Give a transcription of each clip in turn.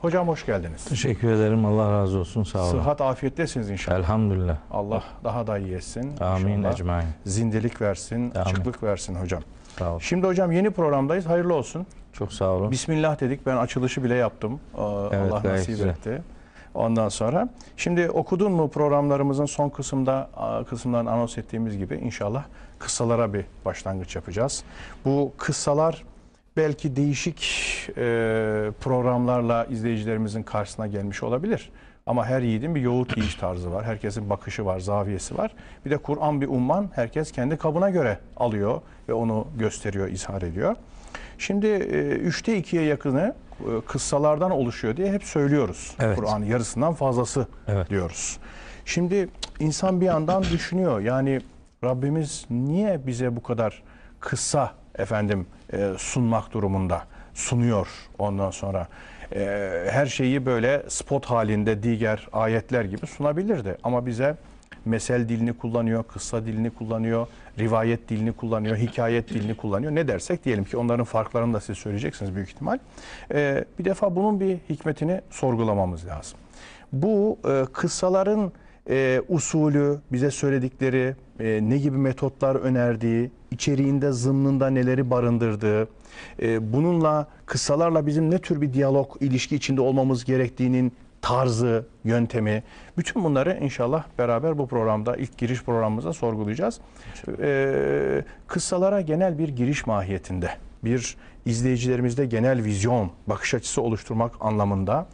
Hocam hoş geldiniz. Teşekkür ederim. Allah razı olsun. Sağ olun. Sıhhat afiyettesiniz inşallah. Elhamdülillah. Allah daha da iyi etsin. Amin ecmain. Zindelik versin, Amin. açıklık versin hocam. Sağ olun. Şimdi hocam yeni programdayız. Hayırlı olsun. Çok sağ olun. Bismillah dedik. Ben açılışı bile yaptım. Evet, Allah nasip güzel. etti. Ondan sonra şimdi okudun mu programlarımızın son kısımda kısımdan anons ettiğimiz gibi inşallah kıssalara bir başlangıç yapacağız. Bu kıssalar belki değişik e, programlarla izleyicilerimizin karşısına gelmiş olabilir. Ama her yiğidin bir yoğurt yiyiş tarzı var. Herkesin bakışı var, zaviyesi var. Bir de Kur'an bir umman. Herkes kendi kabına göre alıyor ve onu gösteriyor, izhar ediyor. Şimdi e, üçte ikiye yakını e, kıssalardan oluşuyor diye hep söylüyoruz. Evet. Kur'an yarısından fazlası Evet. diyoruz. Şimdi insan bir yandan düşünüyor. Yani Rabbimiz niye bize bu kadar kısa efendim e, sunmak durumunda sunuyor ondan sonra e, her şeyi böyle spot halinde diğer ayetler gibi sunabilirdi ama bize mesel dilini kullanıyor, kıssa dilini kullanıyor, rivayet dilini kullanıyor, hikayet dilini kullanıyor. Ne dersek diyelim ki onların farklarını da siz söyleyeceksiniz büyük ihtimal. E, bir defa bunun bir hikmetini sorgulamamız lazım. Bu e, kıssaların e, usulü, bize söyledikleri, e, ne gibi metotlar önerdiği, içeriğinde zımnında neleri barındırdığı, e, bununla kıssalarla bizim ne tür bir diyalog, ilişki içinde olmamız gerektiğinin tarzı, yöntemi, bütün bunları inşallah beraber bu programda, ilk giriş programımızda sorgulayacağız. E, kıssalara genel bir giriş mahiyetinde, bir izleyicilerimizde genel vizyon, bakış açısı oluşturmak anlamında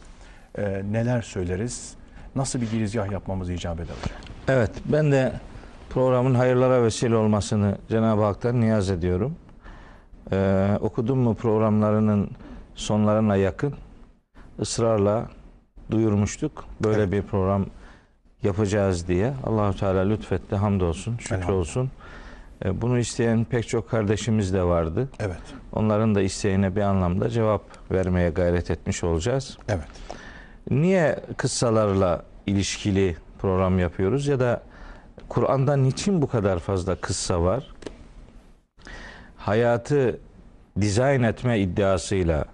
e, neler söyleriz? Nasıl bir girizgah yapmamız icap eder? Evet. Ben de programın hayırlara vesile olmasını Cenab-ı Hak'tan niyaz ediyorum. Ee, okudum mu programlarının sonlarına yakın ısrarla duyurmuştuk. Böyle Evet. bir program yapacağız diye. Allahu Teala lütfetti. Hamdolsun. Şükür olsun. Ee, bunu isteyen pek çok kardeşimiz de vardı. Evet. Onların da isteğine bir anlamda cevap vermeye gayret etmiş olacağız. Evet. Niye kıssalarla ilişkili program yapıyoruz ya da Kur'an'da niçin bu kadar fazla kıssa var? Hayatı dizayn etme iddiasıyla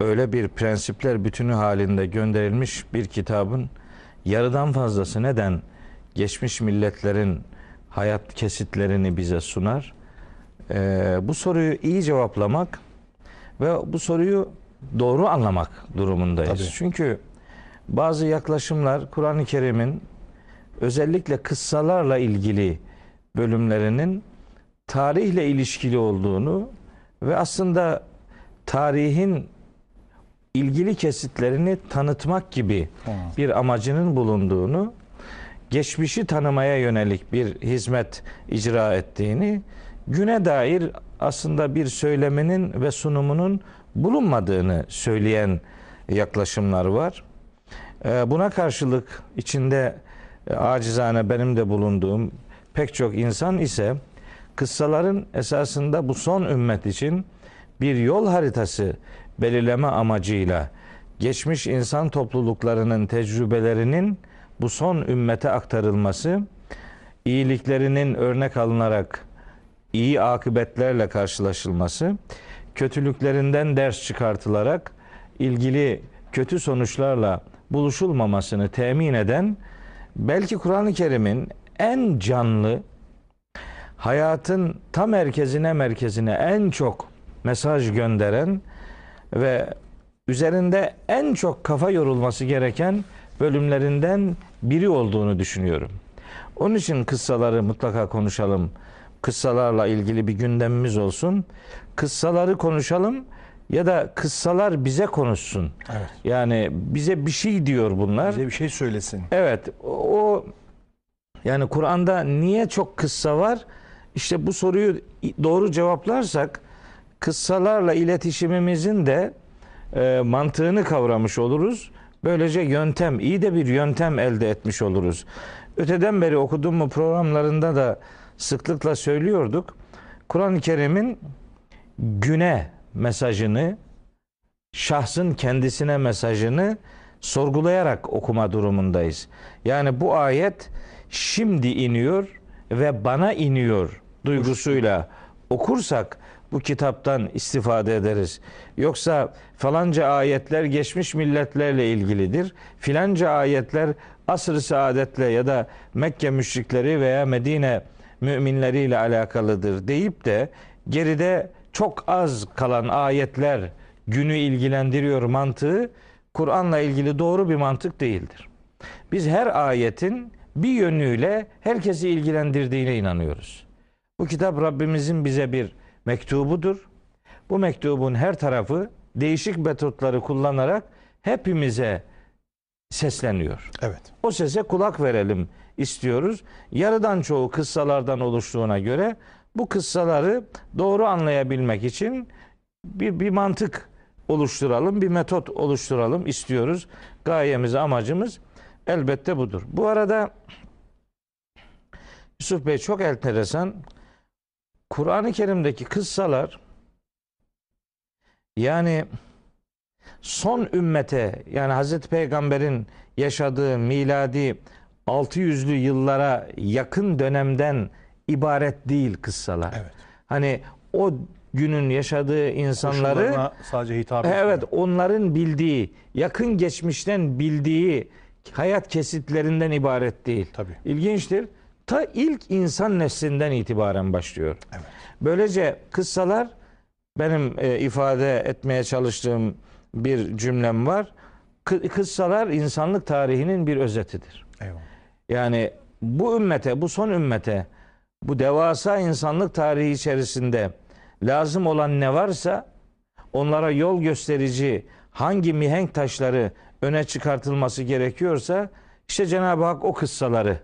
öyle bir prensipler bütünü halinde gönderilmiş bir kitabın yarıdan fazlası neden geçmiş milletlerin hayat kesitlerini bize sunar? Ee, bu soruyu iyi cevaplamak ve bu soruyu doğru anlamak durumundayız. Tabii. Çünkü bazı yaklaşımlar Kur'an-ı Kerim'in özellikle kıssalarla ilgili bölümlerinin tarihle ilişkili olduğunu ve aslında tarihin ilgili kesitlerini tanıtmak gibi bir amacının bulunduğunu, geçmişi tanımaya yönelik bir hizmet icra ettiğini, güne dair aslında bir söyleminin ve sunumunun bulunmadığını söyleyen yaklaşımlar var. Ee, Buna karşılık içinde acizane benim de bulunduğum pek çok insan ise kıssaların esasında bu son ümmet için bir yol haritası belirleme amacıyla geçmiş insan topluluklarının tecrübelerinin bu son ümmete aktarılması, iyiliklerinin örnek alınarak iyi akıbetlerle karşılaşılması, kötülüklerinden ders çıkartılarak ilgili kötü sonuçlarla buluşulmamasını temin eden belki Kur'an-ı Kerim'in en canlı hayatın tam merkezine merkezine en çok mesaj gönderen ve üzerinde en çok kafa yorulması gereken bölümlerinden biri olduğunu düşünüyorum. Onun için kıssaları mutlaka konuşalım. Kıssalarla ilgili bir gündemimiz olsun. Kıssaları konuşalım ya da kıssalar bize konuşsun. Evet. Yani bize bir şey diyor bunlar. Bize bir şey söylesin. Evet, o yani Kur'an'da niye çok kıssa var? İşte bu soruyu doğru cevaplarsak kıssalarla iletişimimizin de e, mantığını kavramış oluruz. Böylece yöntem, iyi de bir yöntem elde etmiş oluruz. Öteden beri okuduğum mu programlarında da sıklıkla söylüyorduk. Kur'an-ı Kerim'in güne mesajını, şahsın kendisine mesajını sorgulayarak okuma durumundayız. Yani bu ayet şimdi iniyor ve bana iniyor duygusuyla okursak bu kitaptan istifade ederiz. Yoksa falanca ayetler geçmiş milletlerle ilgilidir. Filanca ayetler asr-ı saadetle ya da Mekke müşrikleri veya Medine müminleriyle alakalıdır deyip de geride çok az kalan ayetler günü ilgilendiriyor mantığı Kur'an'la ilgili doğru bir mantık değildir. Biz her ayetin bir yönüyle herkesi ilgilendirdiğine inanıyoruz. Bu kitap Rabbimizin bize bir mektubudur. Bu mektubun her tarafı değişik metotları kullanarak hepimize sesleniyor. Evet. O sese kulak verelim istiyoruz. Yarıdan çoğu kıssalardan oluştuğuna göre bu kıssaları doğru anlayabilmek için bir, bir mantık oluşturalım, bir metot oluşturalım istiyoruz. Gayemiz, amacımız elbette budur. Bu arada Yusuf Bey çok enteresan. Kur'an-ı Kerim'deki kıssalar yani son ümmete yani Hazreti Peygamber'in yaşadığı miladi 600'lü yıllara yakın dönemden ibaret değil kıssalar. Evet. Hani o günün yaşadığı insanları sadece hitap etmiyor. evet onların bildiği, yakın geçmişten bildiği hayat kesitlerinden ibaret değil. Tabii. İlginçtir. Ta ilk insan neslinden itibaren başlıyor. Evet. Böylece kıssalar benim e, ifade etmeye çalıştığım bir cümlem var. Kı- Kıssalar insanlık tarihinin bir özetidir. Eyvallah. Yani bu ümmete, bu son ümmete, bu devasa insanlık tarihi içerisinde lazım olan ne varsa onlara yol gösterici hangi mihenk taşları öne çıkartılması gerekiyorsa işte Cenab-ı Hak o kıssaları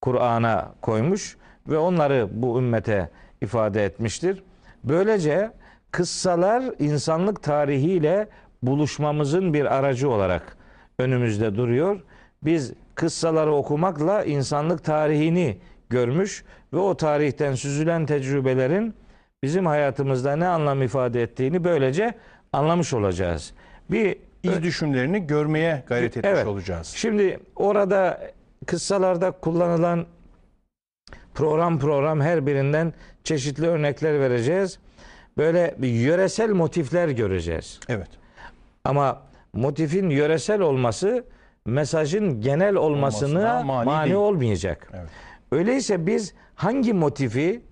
Kur'an'a koymuş ve onları bu ümmete ifade etmiştir. Böylece kıssalar insanlık tarihiyle buluşmamızın bir aracı olarak önümüzde duruyor. Biz kıssaları okumakla insanlık tarihini görmüş ve o tarihten süzülen tecrübelerin bizim hayatımızda ne anlam ifade ettiğini böylece anlamış olacağız. Bir İz düşümlerini görmeye gayret etmiş Evet. olacağız. Şimdi orada kıssalarda kullanılan program program her birinden çeşitli örnekler vereceğiz. Böyle bir yöresel motifler göreceğiz. Evet. Ama motifin yöresel olması mesajın genel olmasına Olmasına mani mani, değil. olmayacak. Evet. Öyleyse biz hangi motifi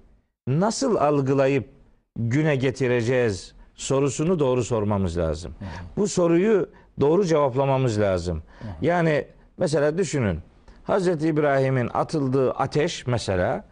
nasıl algılayıp güne getireceğiz sorusunu doğru sormamız lazım. Bu soruyu doğru cevaplamamız lazım. Yani mesela düşünün. Hazreti İbrahim'in atıldığı ateş mesela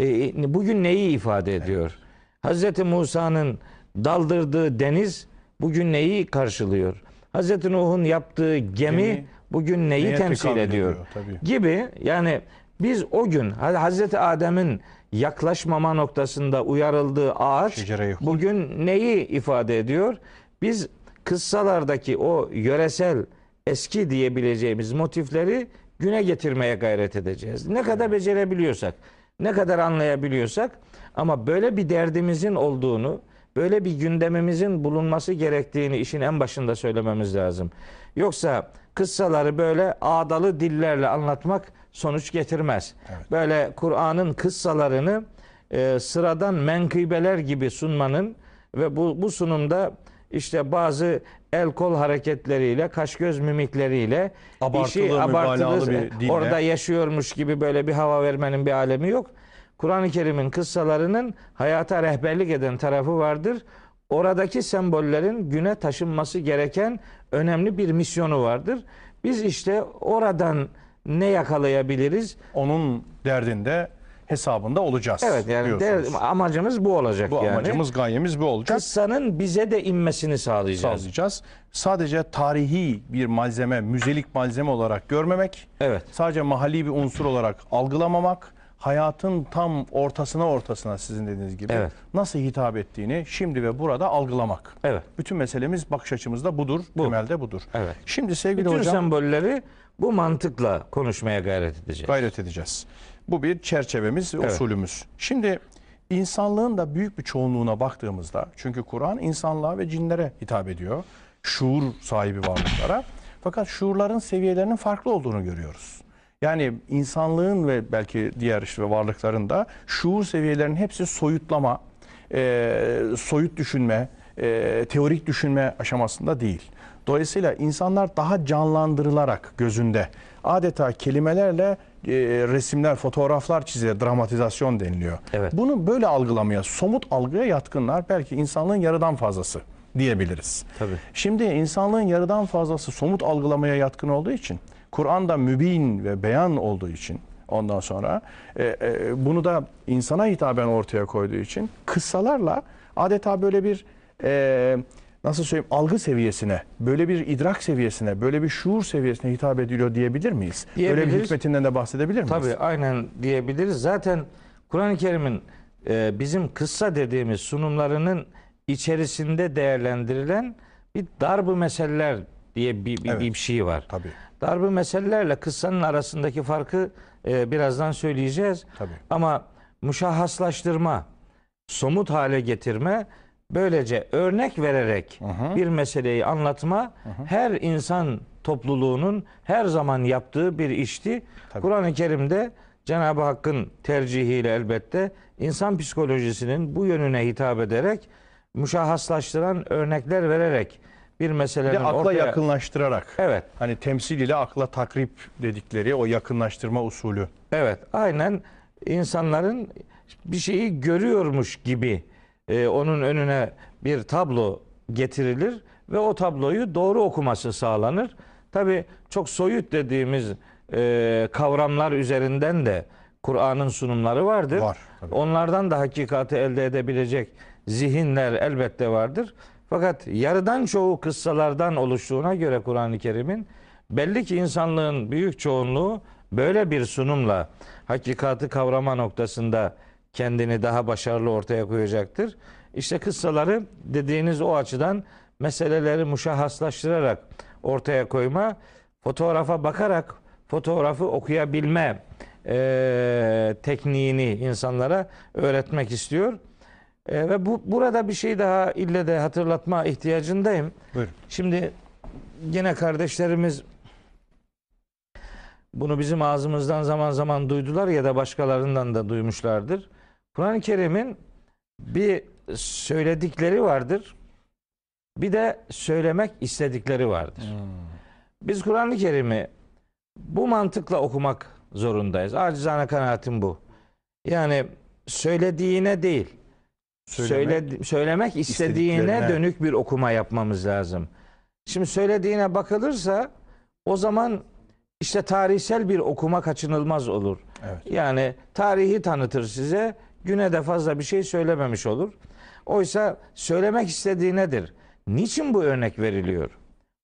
e, bugün neyi ifade ediyor? Hazreti Musa'nın daldırdığı deniz bugün neyi karşılıyor? Hazreti Nuh'un yaptığı gemi, Gemi bugün neyi temsil ediyor? ediyor? Tabii. Gibi yani biz o gün Hazreti Adem'in yaklaşmama noktasında uyarıldığı ağaç bugün neyi ifade ediyor? Biz kıssalardaki o yöresel eski diyebileceğimiz motifleri güne getirmeye gayret edeceğiz. Ne kadar becerebiliyorsak, ne kadar anlayabiliyorsak ama böyle bir derdimizin olduğunu, böyle bir gündemimizin bulunması gerektiğini işin en başında söylememiz lazım. Yoksa kıssaları böyle ağdalı dillerle anlatmak sonuç getirmez. Böyle Kur'an'ın kıssalarını e, sıradan menkıbeler gibi sunmanın ve bu, bu sunumda işte bazı el kol hareketleriyle, kaş göz mimikleriyle Abartılı, işi abartılı bir orada yaşıyormuş gibi böyle bir hava vermenin bir alemi yok. Kur'an-ı Kerim'in kıssalarının hayata rehberlik eden tarafı vardır. Oradaki sembollerin güne taşınması gereken önemli bir misyonu vardır. Biz işte oradan ne yakalayabiliriz? Onun derdinde hesabında olacağız. Evet yani diyorsunuz. de- amacımız bu olacak bu yani. amacımız, gayemiz bu olacak. Kıssanın bize de inmesini sağlayacağız. sağlayacağız. Sadece tarihi bir malzeme, müzelik malzeme olarak görmemek, Evet. sadece mahalli bir unsur olarak algılamamak, hayatın tam ortasına ortasına sizin dediğiniz gibi Evet. nasıl hitap ettiğini şimdi ve burada algılamak. Evet. Bütün meselemiz bakış açımızda budur, Bu. temelde budur. Evet. Şimdi sevgili Bütün hocam sembolleri bu mantıkla konuşmaya gayret edeceğiz. gayret edeceğiz. Bu bir çerçevemiz ve Evet. usulümüz. Şimdi insanlığın da büyük bir çoğunluğuna baktığımızda çünkü Kur'an insanlığa ve cinlere hitap ediyor. Şuur sahibi varlıklara. Fakat şuurların seviyelerinin farklı olduğunu görüyoruz. Yani insanlığın ve belki diğer işte varlıkların da şuur seviyelerinin hepsi soyutlama e, soyut düşünme, e, teorik düşünme aşamasında değil. Dolayısıyla insanlar daha canlandırılarak gözünde adeta kelimelerle e, resimler, fotoğraflar çizilir, dramatizasyon deniliyor. Evet. Bunu böyle algılamaya, somut algıya yatkınlar belki insanlığın yarıdan fazlası diyebiliriz. Tabii. Şimdi insanlığın yarıdan fazlası somut algılamaya yatkın olduğu için, Kur'an'da mübin ve beyan olduğu için ondan sonra e, e, bunu da insana hitaben ortaya koyduğu için kıssalarla adeta böyle bir e, nasıl söyleyeyim algı seviyesine, böyle bir idrak seviyesine, böyle bir şuur seviyesine hitap ediliyor diyebilir miyiz? Böyle bir hikmetinden de bahsedebilir miyiz? Tabii aynen diyebiliriz. Zaten Kur'an-ı Kerim'in e, bizim kıssa dediğimiz sunumlarının içerisinde değerlendirilen bir darbu meseleler diye bir, bir, Evet. bir şey var. Tabii. Darbu meselelerle kıssanın arasındaki farkı e, birazdan söyleyeceğiz. Tabii. Ama müşahhaslaştırma, somut hale getirme, böylece örnek vererek hı. bir meseleyi anlatma her insan topluluğunun her zaman yaptığı bir işti. Tabii. Kur'an-ı Kerim'de Cenab-ı Hakk'ın tercihiyle elbette insan psikolojisinin bu yönüne hitap ederek müşahhaslaştıran örnekler vererek bir Bir meselenin de akla ortaya... yakınlaştırarak. Evet. Hani temsil ile akla takrip dedikleri o yakınlaştırma usulü. Evet, aynen insanların bir şeyi görüyormuş gibi e, onun önüne bir tablo getirilir ve o tabloyu doğru okuması sağlanır. Tabi çok soyut dediğimiz e, kavramlar üzerinden de Kur'an'ın sunumları vardır. Var, tabii. Onlardan da hakikati elde edebilecek zihinler elbette vardır. Fakat yarıdan çoğu kıssalardan oluştuğuna göre Kur'an-ı Kerim'in belli ki insanlığın büyük çoğunluğu böyle bir sunumla hakikati kavrama noktasında kendini daha başarılı ortaya koyacaktır. İşte kıssaları dediğiniz o açıdan meseleleri muşahhaslaştırarak ortaya koyma, fotoğrafa bakarak fotoğrafı okuyabilme eee, tekniğini insanlara öğretmek istiyor. E, ve bu burada bir şey daha ille de hatırlatma ihtiyacındayım. Buyurun. Şimdi yine kardeşlerimiz bunu bizim ağzımızdan zaman zaman duydular ya da başkalarından da duymuşlardır. Kur'an-ı Kerim'in bir söyledikleri vardır. Bir de söylemek istedikleri vardır. Biz Kur'an-ı Kerim'i bu mantıkla okumak zorundayız. Acizane kanaatim bu. Yani söylediğine değil, Söylemek, söyle, söylemek istediğine dönük bir okuma yapmamız lazım. Şimdi söylediğine bakılırsa o zaman işte tarihsel bir okuma kaçınılmaz olur. Evet. Yani tarihi tanıtır size, güne de fazla bir şey söylememiş olur. Oysa söylemek istediği nedir? Niçin bu örnek veriliyor?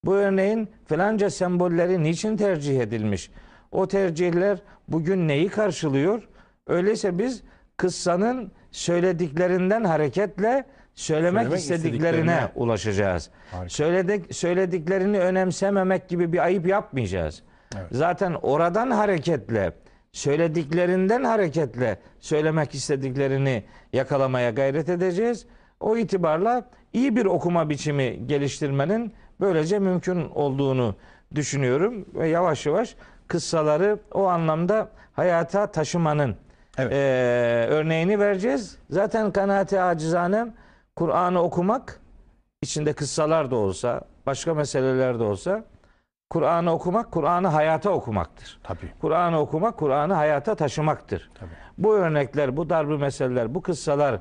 Bu örneğin filanca sembolleri niçin tercih edilmiş? O tercihler bugün neyi karşılıyor? Öyleyse biz kıssanın söylediklerinden hareketle söylemek, Söylemek istediklerine, istediklerine. ulaşacağız. Harika. Söyledik, söylediklerini önemsememek gibi bir ayıp yapmayacağız. Evet. Zaten oradan hareketle, söylediklerinden hareketle söylemek istediklerini yakalamaya gayret edeceğiz. O itibarla iyi bir okuma biçimi geliştirmenin böylece mümkün olduğunu düşünüyorum ve yavaş yavaş kıssaları o anlamda hayata taşımanın Evet. eee, örneğini vereceğiz. Zaten kanaati acizanem Kur'an'ı okumak içinde kıssalar da olsa, başka meseleler de olsa Kur'an'ı okumak, Kur'an'ı hayata okumaktır. Tabii. Kur'an'ı okumak, Kur'an'ı hayata taşımaktır. Tabii. Bu örnekler, bu darbe meseleler, bu kıssalar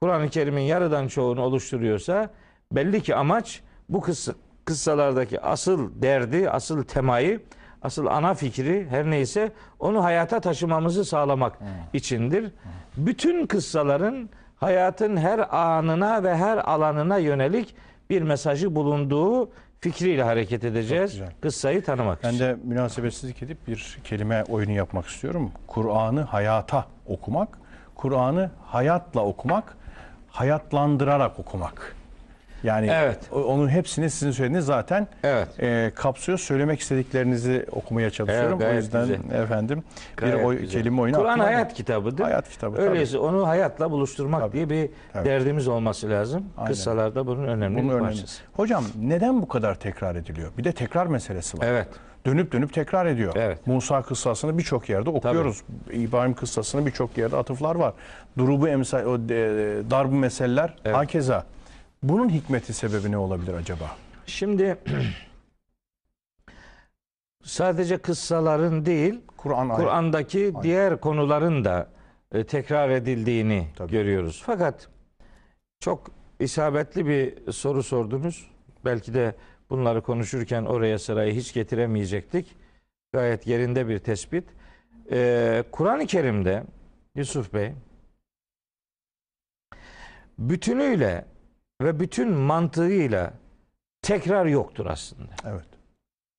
Kur'an-ı Kerim'in yarıdan çoğunu oluşturuyorsa belli ki amaç bu kıssa, kıssalardaki asıl derdi, asıl temayı, asıl ana fikri her neyse onu hayata taşımamızı sağlamak içindir. Bütün kıssaların hayatın her anına ve her alanına yönelik bir mesajı bulunduğu fikriyle hareket edeceğiz. Kıssayı tanımak Ben için. de münasebetsizlik edip bir kelime oyunu yapmak istiyorum. Kur'an'ı hayata okumak, Kur'an'ı hayatla okumak, hayatlandırarak okumak. Yani Evet. onun hepsini sizin söylediğiniz zaten Evet. e, kapsıyor. Söylemek istediklerinizi okumaya çalışıyorum. Evet, o yüzden güzel. efendim Gayet bir o güzel. kelime oyunu Kur'an hayat kitabıdır. Hayat kitabı, Öyleyse onu hayatla buluşturmak Tabii. diye bir Tabii. derdimiz olması lazım. Aynen. Kıssalarda bunun önemli Bunun bir önemli. parçası. Hocam neden bu kadar tekrar ediliyor? Bir de tekrar meselesi var. Evet. Dönüp dönüp tekrar ediyor. Evet. Musa kıssasını birçok yerde okuyoruz. İbrahim kıssasını birçok yerde atıflar var. Durubu emsal, o e, darbu meseleler Evet. hakeza. Bunun hikmeti sebebi ne olabilir acaba? Şimdi sadece kıssaların değil, Kur'an Kur'an'daki diğer konuların da e, tekrar edildiğini Tabii. görüyoruz. Fakat çok isabetli bir soru sordunuz. Belki de bunları konuşurken oraya sırayı hiç getiremeyecektik. Gayet yerinde bir tespit. Ee, Kur'an-ı Kerim'de Yusuf Bey bütünüyle ve bütün mantığıyla tekrar yoktur aslında. Evet.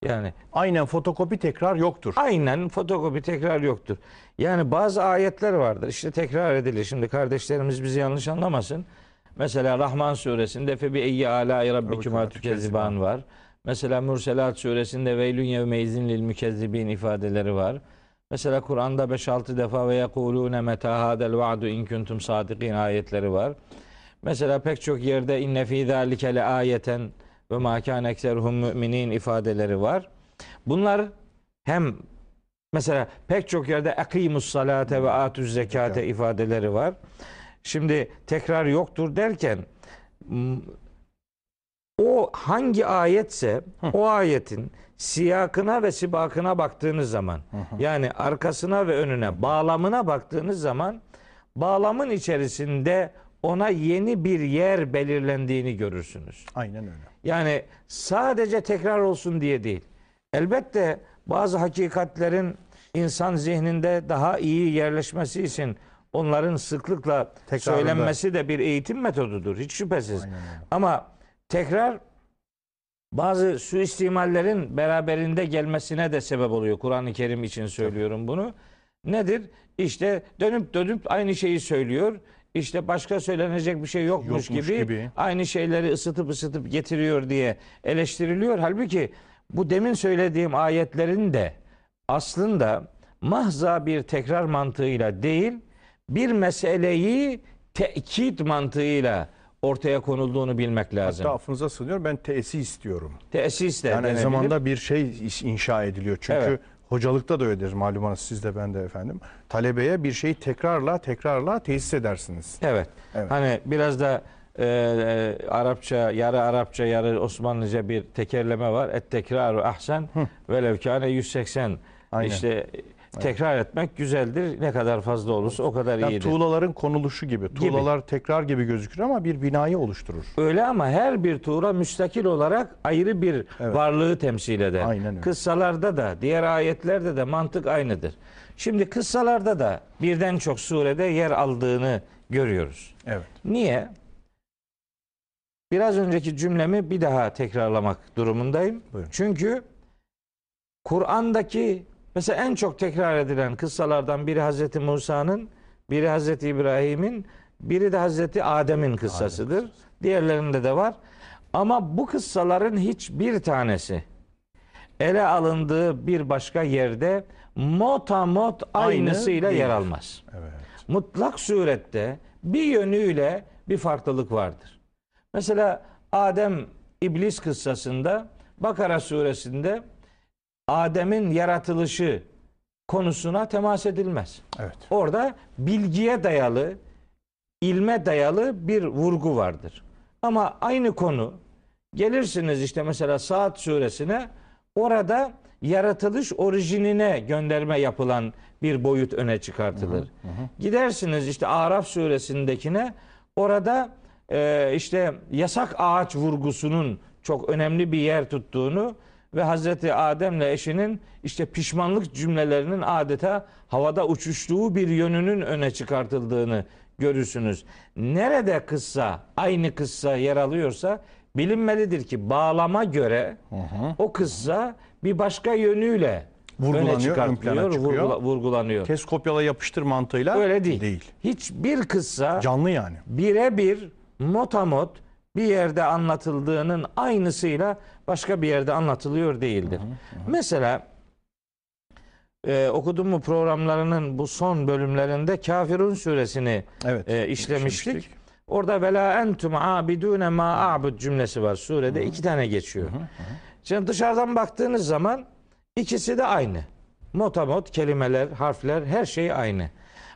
Yani Aynen fotokopi tekrar yoktur. Aynen fotokopi tekrar yoktur. Yani bazı ayetler vardır. İşte tekrar edilir. Şimdi kardeşlerimiz bizi yanlış anlamasın. Mesela Rahman suresinde fe bi eyyi ala rabbikuma tükezziban var. Mesela Mürselat suresinde veylün yevmeizin lil mükezzibin ifadeleri var. Mesela Kur'an'da 5-6 defa ve yekulune meta hadel va'du in kuntum sadikin ayetleri var. Mesela pek çok yerde inne fî zâlike le ayeten ve mâ kâne ekseruhum müminin ifadeleri var. Bunlar hem mesela pek çok yerde akimus salate ve atuz zekate ifadeleri var. Şimdi tekrar yoktur derken o hangi ayetse o ayetin siyakına ve sibakına baktığınız zaman yani arkasına ve önüne bağlamına baktığınız zaman bağlamın içerisinde ona yeni bir yer belirlendiğini görürsünüz. Aynen öyle. Yani sadece tekrar olsun diye değil. Elbette bazı hakikatlerin insan zihninde daha iyi yerleşmesi için onların sıklıkla Tekrarında. söylenmesi de bir eğitim metodudur. Hiç şüphesiz. Aynen. Ama tekrar bazı suistimallerin beraberinde gelmesine de sebep oluyor. Kur'an-ı Kerim için söylüyorum bunu. Nedir? İşte dönüp dönüp aynı şeyi söylüyor. İşte başka söylenecek bir şey yokmuş, Yokmuş gibi, gibi. aynı şeyleri ısıtıp ısıtıp getiriyor diye eleştiriliyor. Halbuki bu demin söylediğim ayetlerin de aslında mahza bir tekrar mantığıyla değil, bir meseleyi tekit mantığıyla ortaya konulduğunu bilmek lazım. Hatta affınıza sığınıyor ben teesi istiyorum. Tesis de Yani denebilir. zamanda bir şey inşa ediliyor. Çünkü Evet. Hocalıkta da öyledir malumunuz siz de ben de efendim. Talebeye bir şeyi tekrarla tekrarla tesis edersiniz. Evet. Evet. Hani biraz da e, e, Arapça, yarı Arapça, yarı Osmanlıca bir tekerleme var. Et tekraru ahsen velev kâne 180. Aynen. İşte tekrar etmek güzeldir. Ne kadar fazla olursa o kadar Yani iyidir. tuğlaların konuluşu gibi. Tuğlalar tekrar gibi gözükür ama bir binayı oluşturur. Öyle ama her bir tuğra müstakil olarak ayrı bir Evet. varlığı temsil eder. Aynen öyle. Kıssalarda da, diğer ayetlerde de mantık aynıdır. Şimdi kıssalarda da birden çok surede yer aldığını görüyoruz. Evet. Niye? Biraz önceki cümlemi bir daha tekrarlamak durumundayım. Buyurun. Çünkü Kur'an'daki mesela en çok tekrar edilen kıssalardan biri Hazreti Musa'nın, biri Hazreti İbrahim'in, biri de Hazreti Adem'in kıssasıdır. Diğerlerinde de var. Ama bu kıssaların hiçbir tanesi ele alındığı bir başka yerde motamot Aynı aynısıyla yer değil. almaz Evet. mutlak surette bir yönüyle bir farklılık vardır. Mesela Adem İblis kıssasında Bakara suresinde Adem'in yaratılışı konusuna temas edilmez. Evet. Orada bilgiye dayalı, ilme dayalı bir vurgu vardır. Ama aynı konu gelirsiniz işte mesela Saat suresine orada yaratılış orijinine gönderme yapılan bir boyut öne çıkartılır. Gidersiniz işte Araf suresindekine orada e, işte yasak ağaç vurgusunun çok önemli bir yer tuttuğunu ve Hazreti Adem'le eşinin işte pişmanlık cümlelerinin adeta havada uçuştuğu bir yönünün öne çıkartıldığını görürsünüz. Nerede kıssa aynı kıssa yer alıyorsa bilinmelidir ki bağlama göre o kıssa bir başka yönüyle Vurgulanıyor, öne çıkartılıyor, vurgula- vurgulanıyor. Kes kopyala yapıştır mantığıyla Öyle değil. Değil. Hiçbir kıssa Canlı yani. birebir motamot bir yerde anlatıldığının aynısıyla başka bir yerde anlatılıyor değildir. Mesela e, okudum mu programlarının bu son bölümlerinde Kafirun suresini Evet. e, işlemiştik. işlemiştik. Orada vela entum abidune ma a'bud cümlesi var surede. iki tane geçiyor. Şimdi dışarıdan baktığınız zaman ikisi de aynı. Motamot kelimeler, harfler her şey aynı.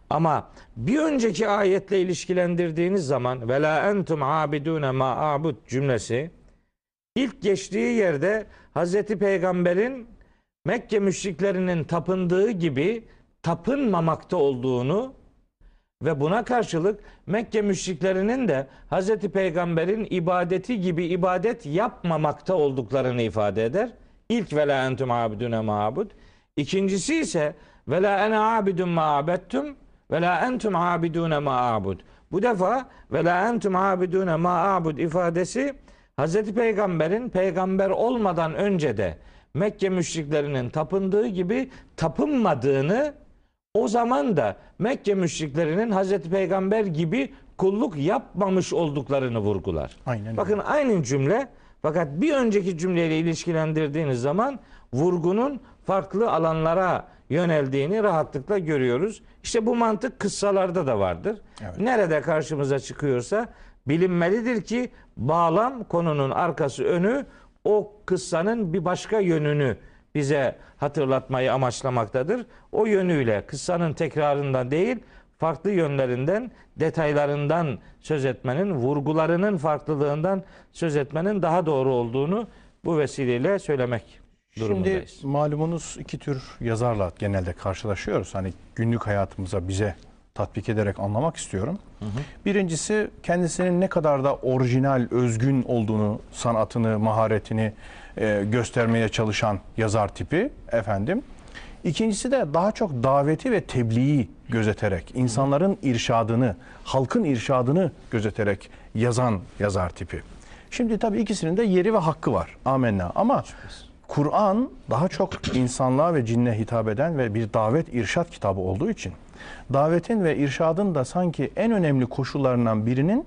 Ama bir önceki ayetle ilişkilendirdiğiniz zaman vela entum abidune ma a'bud cümlesi ilk geçtiği yerde Hazreti Peygamber'in Mekke müşriklerinin tapındığı gibi tapınmamakta olduğunu ve buna karşılık Mekke müşriklerinin de Hazreti Peygamber'in ibadeti gibi ibadet yapmamakta olduklarını ifade eder. İlk ve la entum abidune ma'bud. İkincisi ise ve la ene abidun ma abettum ve la entum abidune ma abud. Bu defa ve la entum abidune ma abud ifadesi Hazreti Peygamber'in peygamber olmadan önce de Mekke müşriklerinin tapındığı gibi tapınmadığını o zaman da Mekke müşriklerinin Hazreti Peygamber gibi kulluk yapmamış olduklarını vurgular. Aynen. Bakın aynı cümle fakat bir önceki cümleyle ilişkilendirdiğiniz zaman vurgunun farklı alanlara yöneldiğini rahatlıkla görüyoruz. İşte bu mantık kıssalarda da vardır. Evet. Nerede karşımıza çıkıyorsa bilinmelidir ki bağlam konunun arkası önü o kıssanın bir başka yönünü bize hatırlatmayı amaçlamaktadır. O yönüyle kıssanın tekrarından değil, farklı yönlerinden, detaylarından söz etmenin, vurgularının farklılığından söz etmenin daha doğru olduğunu bu vesileyle söylemek durumundayız. Şimdi malumunuz iki tür yazarla genelde karşılaşıyoruz. Hani günlük hayatımıza bize tatbik ederek anlamak istiyorum. Birincisi kendisinin ne kadar da orijinal, özgün olduğunu, sanatını, maharetini e, göstermeye çalışan yazar tipi efendim. İkincisi de daha çok daveti ve tebliği gözeterek, insanların irşadını, halkın irşadını gözeterek yazan yazar tipi. Şimdi tabii ikisinin de yeri ve hakkı var. Amenna. Ama Kur'an daha çok insanlığa ve cinne hitap eden ve bir davet irşat kitabı olduğu için davetin ve irşadın da sanki en önemli koşullarından birinin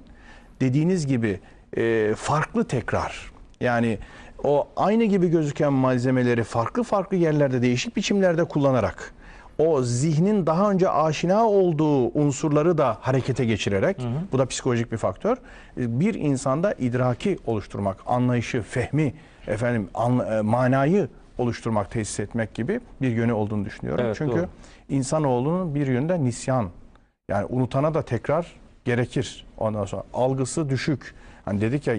dediğiniz gibi e, farklı tekrar. Yani o aynı gibi gözüken malzemeleri farklı farklı yerlerde değişik biçimlerde kullanarak o zihnin daha önce aşina olduğu unsurları da harekete geçirerek bu da psikolojik bir faktör. Bir insanda idraki oluşturmak, anlayışı, fehmi, efendim anla- e, manayı oluşturmak, tesis etmek gibi bir yönü olduğunu düşünüyorum. Evet, Çünkü doğru. insanoğlunun bir yönde nisyan. Yani unutana da tekrar gerekir. Ondan sonra algısı düşük. Hani dedik ya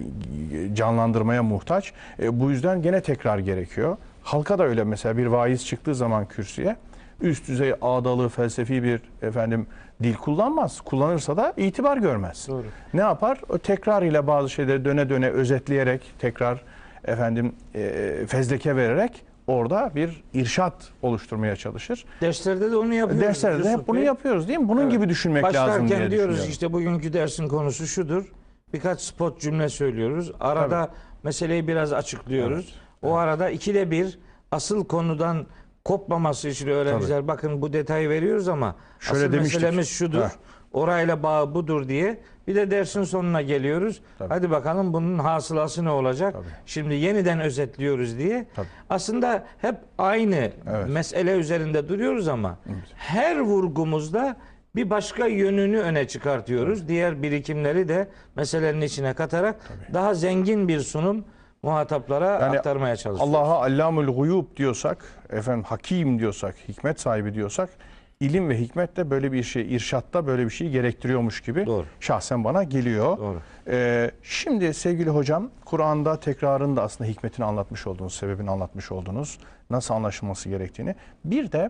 canlandırmaya muhtaç. E, bu yüzden gene tekrar gerekiyor. Halka da öyle mesela bir vaiz çıktığı zaman kürsüye üst düzey ağdalı felsefi bir efendim dil kullanmaz. Kullanırsa da itibar görmez. Doğru. Ne yapar? O tekrar ile bazı şeyleri döne döne özetleyerek tekrar efendim e, fezleke vererek orada bir irşat oluşturmaya çalışır. Derslerde de onu yapıyoruz. Derslerde de hep bunu yapıyoruz değil mi? Bunun Evet. gibi düşünmek lazım Başlarken diye diyoruz işte bugünkü dersin konusu şudur. Birkaç spot cümle söylüyoruz. Arada meseleyi biraz açıklıyoruz. O arada ikide bir asıl konudan kopmaması için öğrenciler bakın bu detayı veriyoruz ama Şöyle asıl demiştik. meselemiz şudur. Heh. Orayla bağı budur diye. Bir de dersin sonuna geliyoruz. Tabii. Hadi bakalım bunun hasılası ne olacak? Tabii. Şimdi yeniden özetliyoruz diye. Tabii. Aslında hep aynı Evet. mesele üzerinde duruyoruz ama her vurgumuzda bir başka yönünü öne çıkartıyoruz. Diğer birikimleri de meselenin içine katarak daha zengin bir sunum muhataplara Yani aktarmaya çalışıyoruz. Allah'a allamul guyub diyorsak, efendim hakim diyorsak, hikmet sahibi diyorsak, ilim ve hikmet de böyle bir şey, irşatta böyle bir şey gerektiriyormuş gibi Doğru. şahsen bana geliyor. Doğru. Ee, şimdi sevgili hocam, Kur'an'da tekrarın da aslında hikmetini anlatmış olduğunuz, sebebini anlatmış olduğunuz, nasıl anlaşılması gerektiğini. Bir de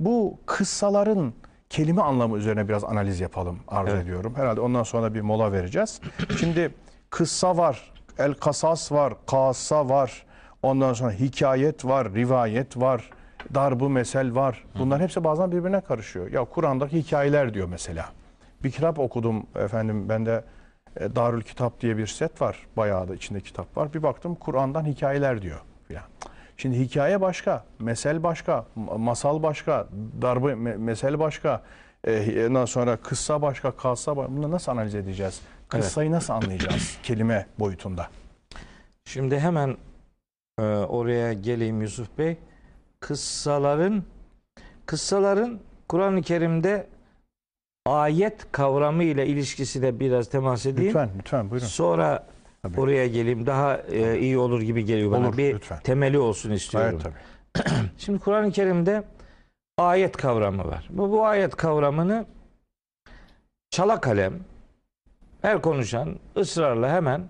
bu kıssaların kelime anlamı üzerine biraz analiz yapalım arzu Evet. ediyorum. Herhalde ondan sonra bir mola vereceğiz. Şimdi kıssa var, el kasas var, kassa var. Ondan sonra hikayet var, rivayet var, darbu mesel var. Bunların hepsi bazen birbirine karışıyor. Ya Kur'an'daki hikayeler diyor mesela. Bir kitap okudum efendim bende e, Darül Kitap diye bir set var. Bayağı da içinde kitap var. Bir baktım Kur'an'dan hikayeler diyor filan. Şimdi hikaye başka, mesel başka, ma- masal başka, darbe me- mesel başka, e, ondan sonra kıssa başka, kassa başka. Bunu nasıl analiz edeceğiz? Kıssayı nasıl anlayacağız kelime boyutunda? Şimdi hemen e, oraya geleyim Yusuf Bey. Kıssaların kıssaların Kur'an-ı Kerim'de ayet kavramı ile ilişkisine biraz temas edeyim. Lütfen, lütfen buyurun. Sonra Tabii. oraya geleyim. Daha e, iyi olur gibi geliyor bana. Olur, bir lütfen. temeli olsun istiyorum. Evet tabii. Şimdi Kur'an-ı Kerim'de ayet kavramı var. Bu, bu ayet kavramını çala kalem her konuşan ısrarla hemen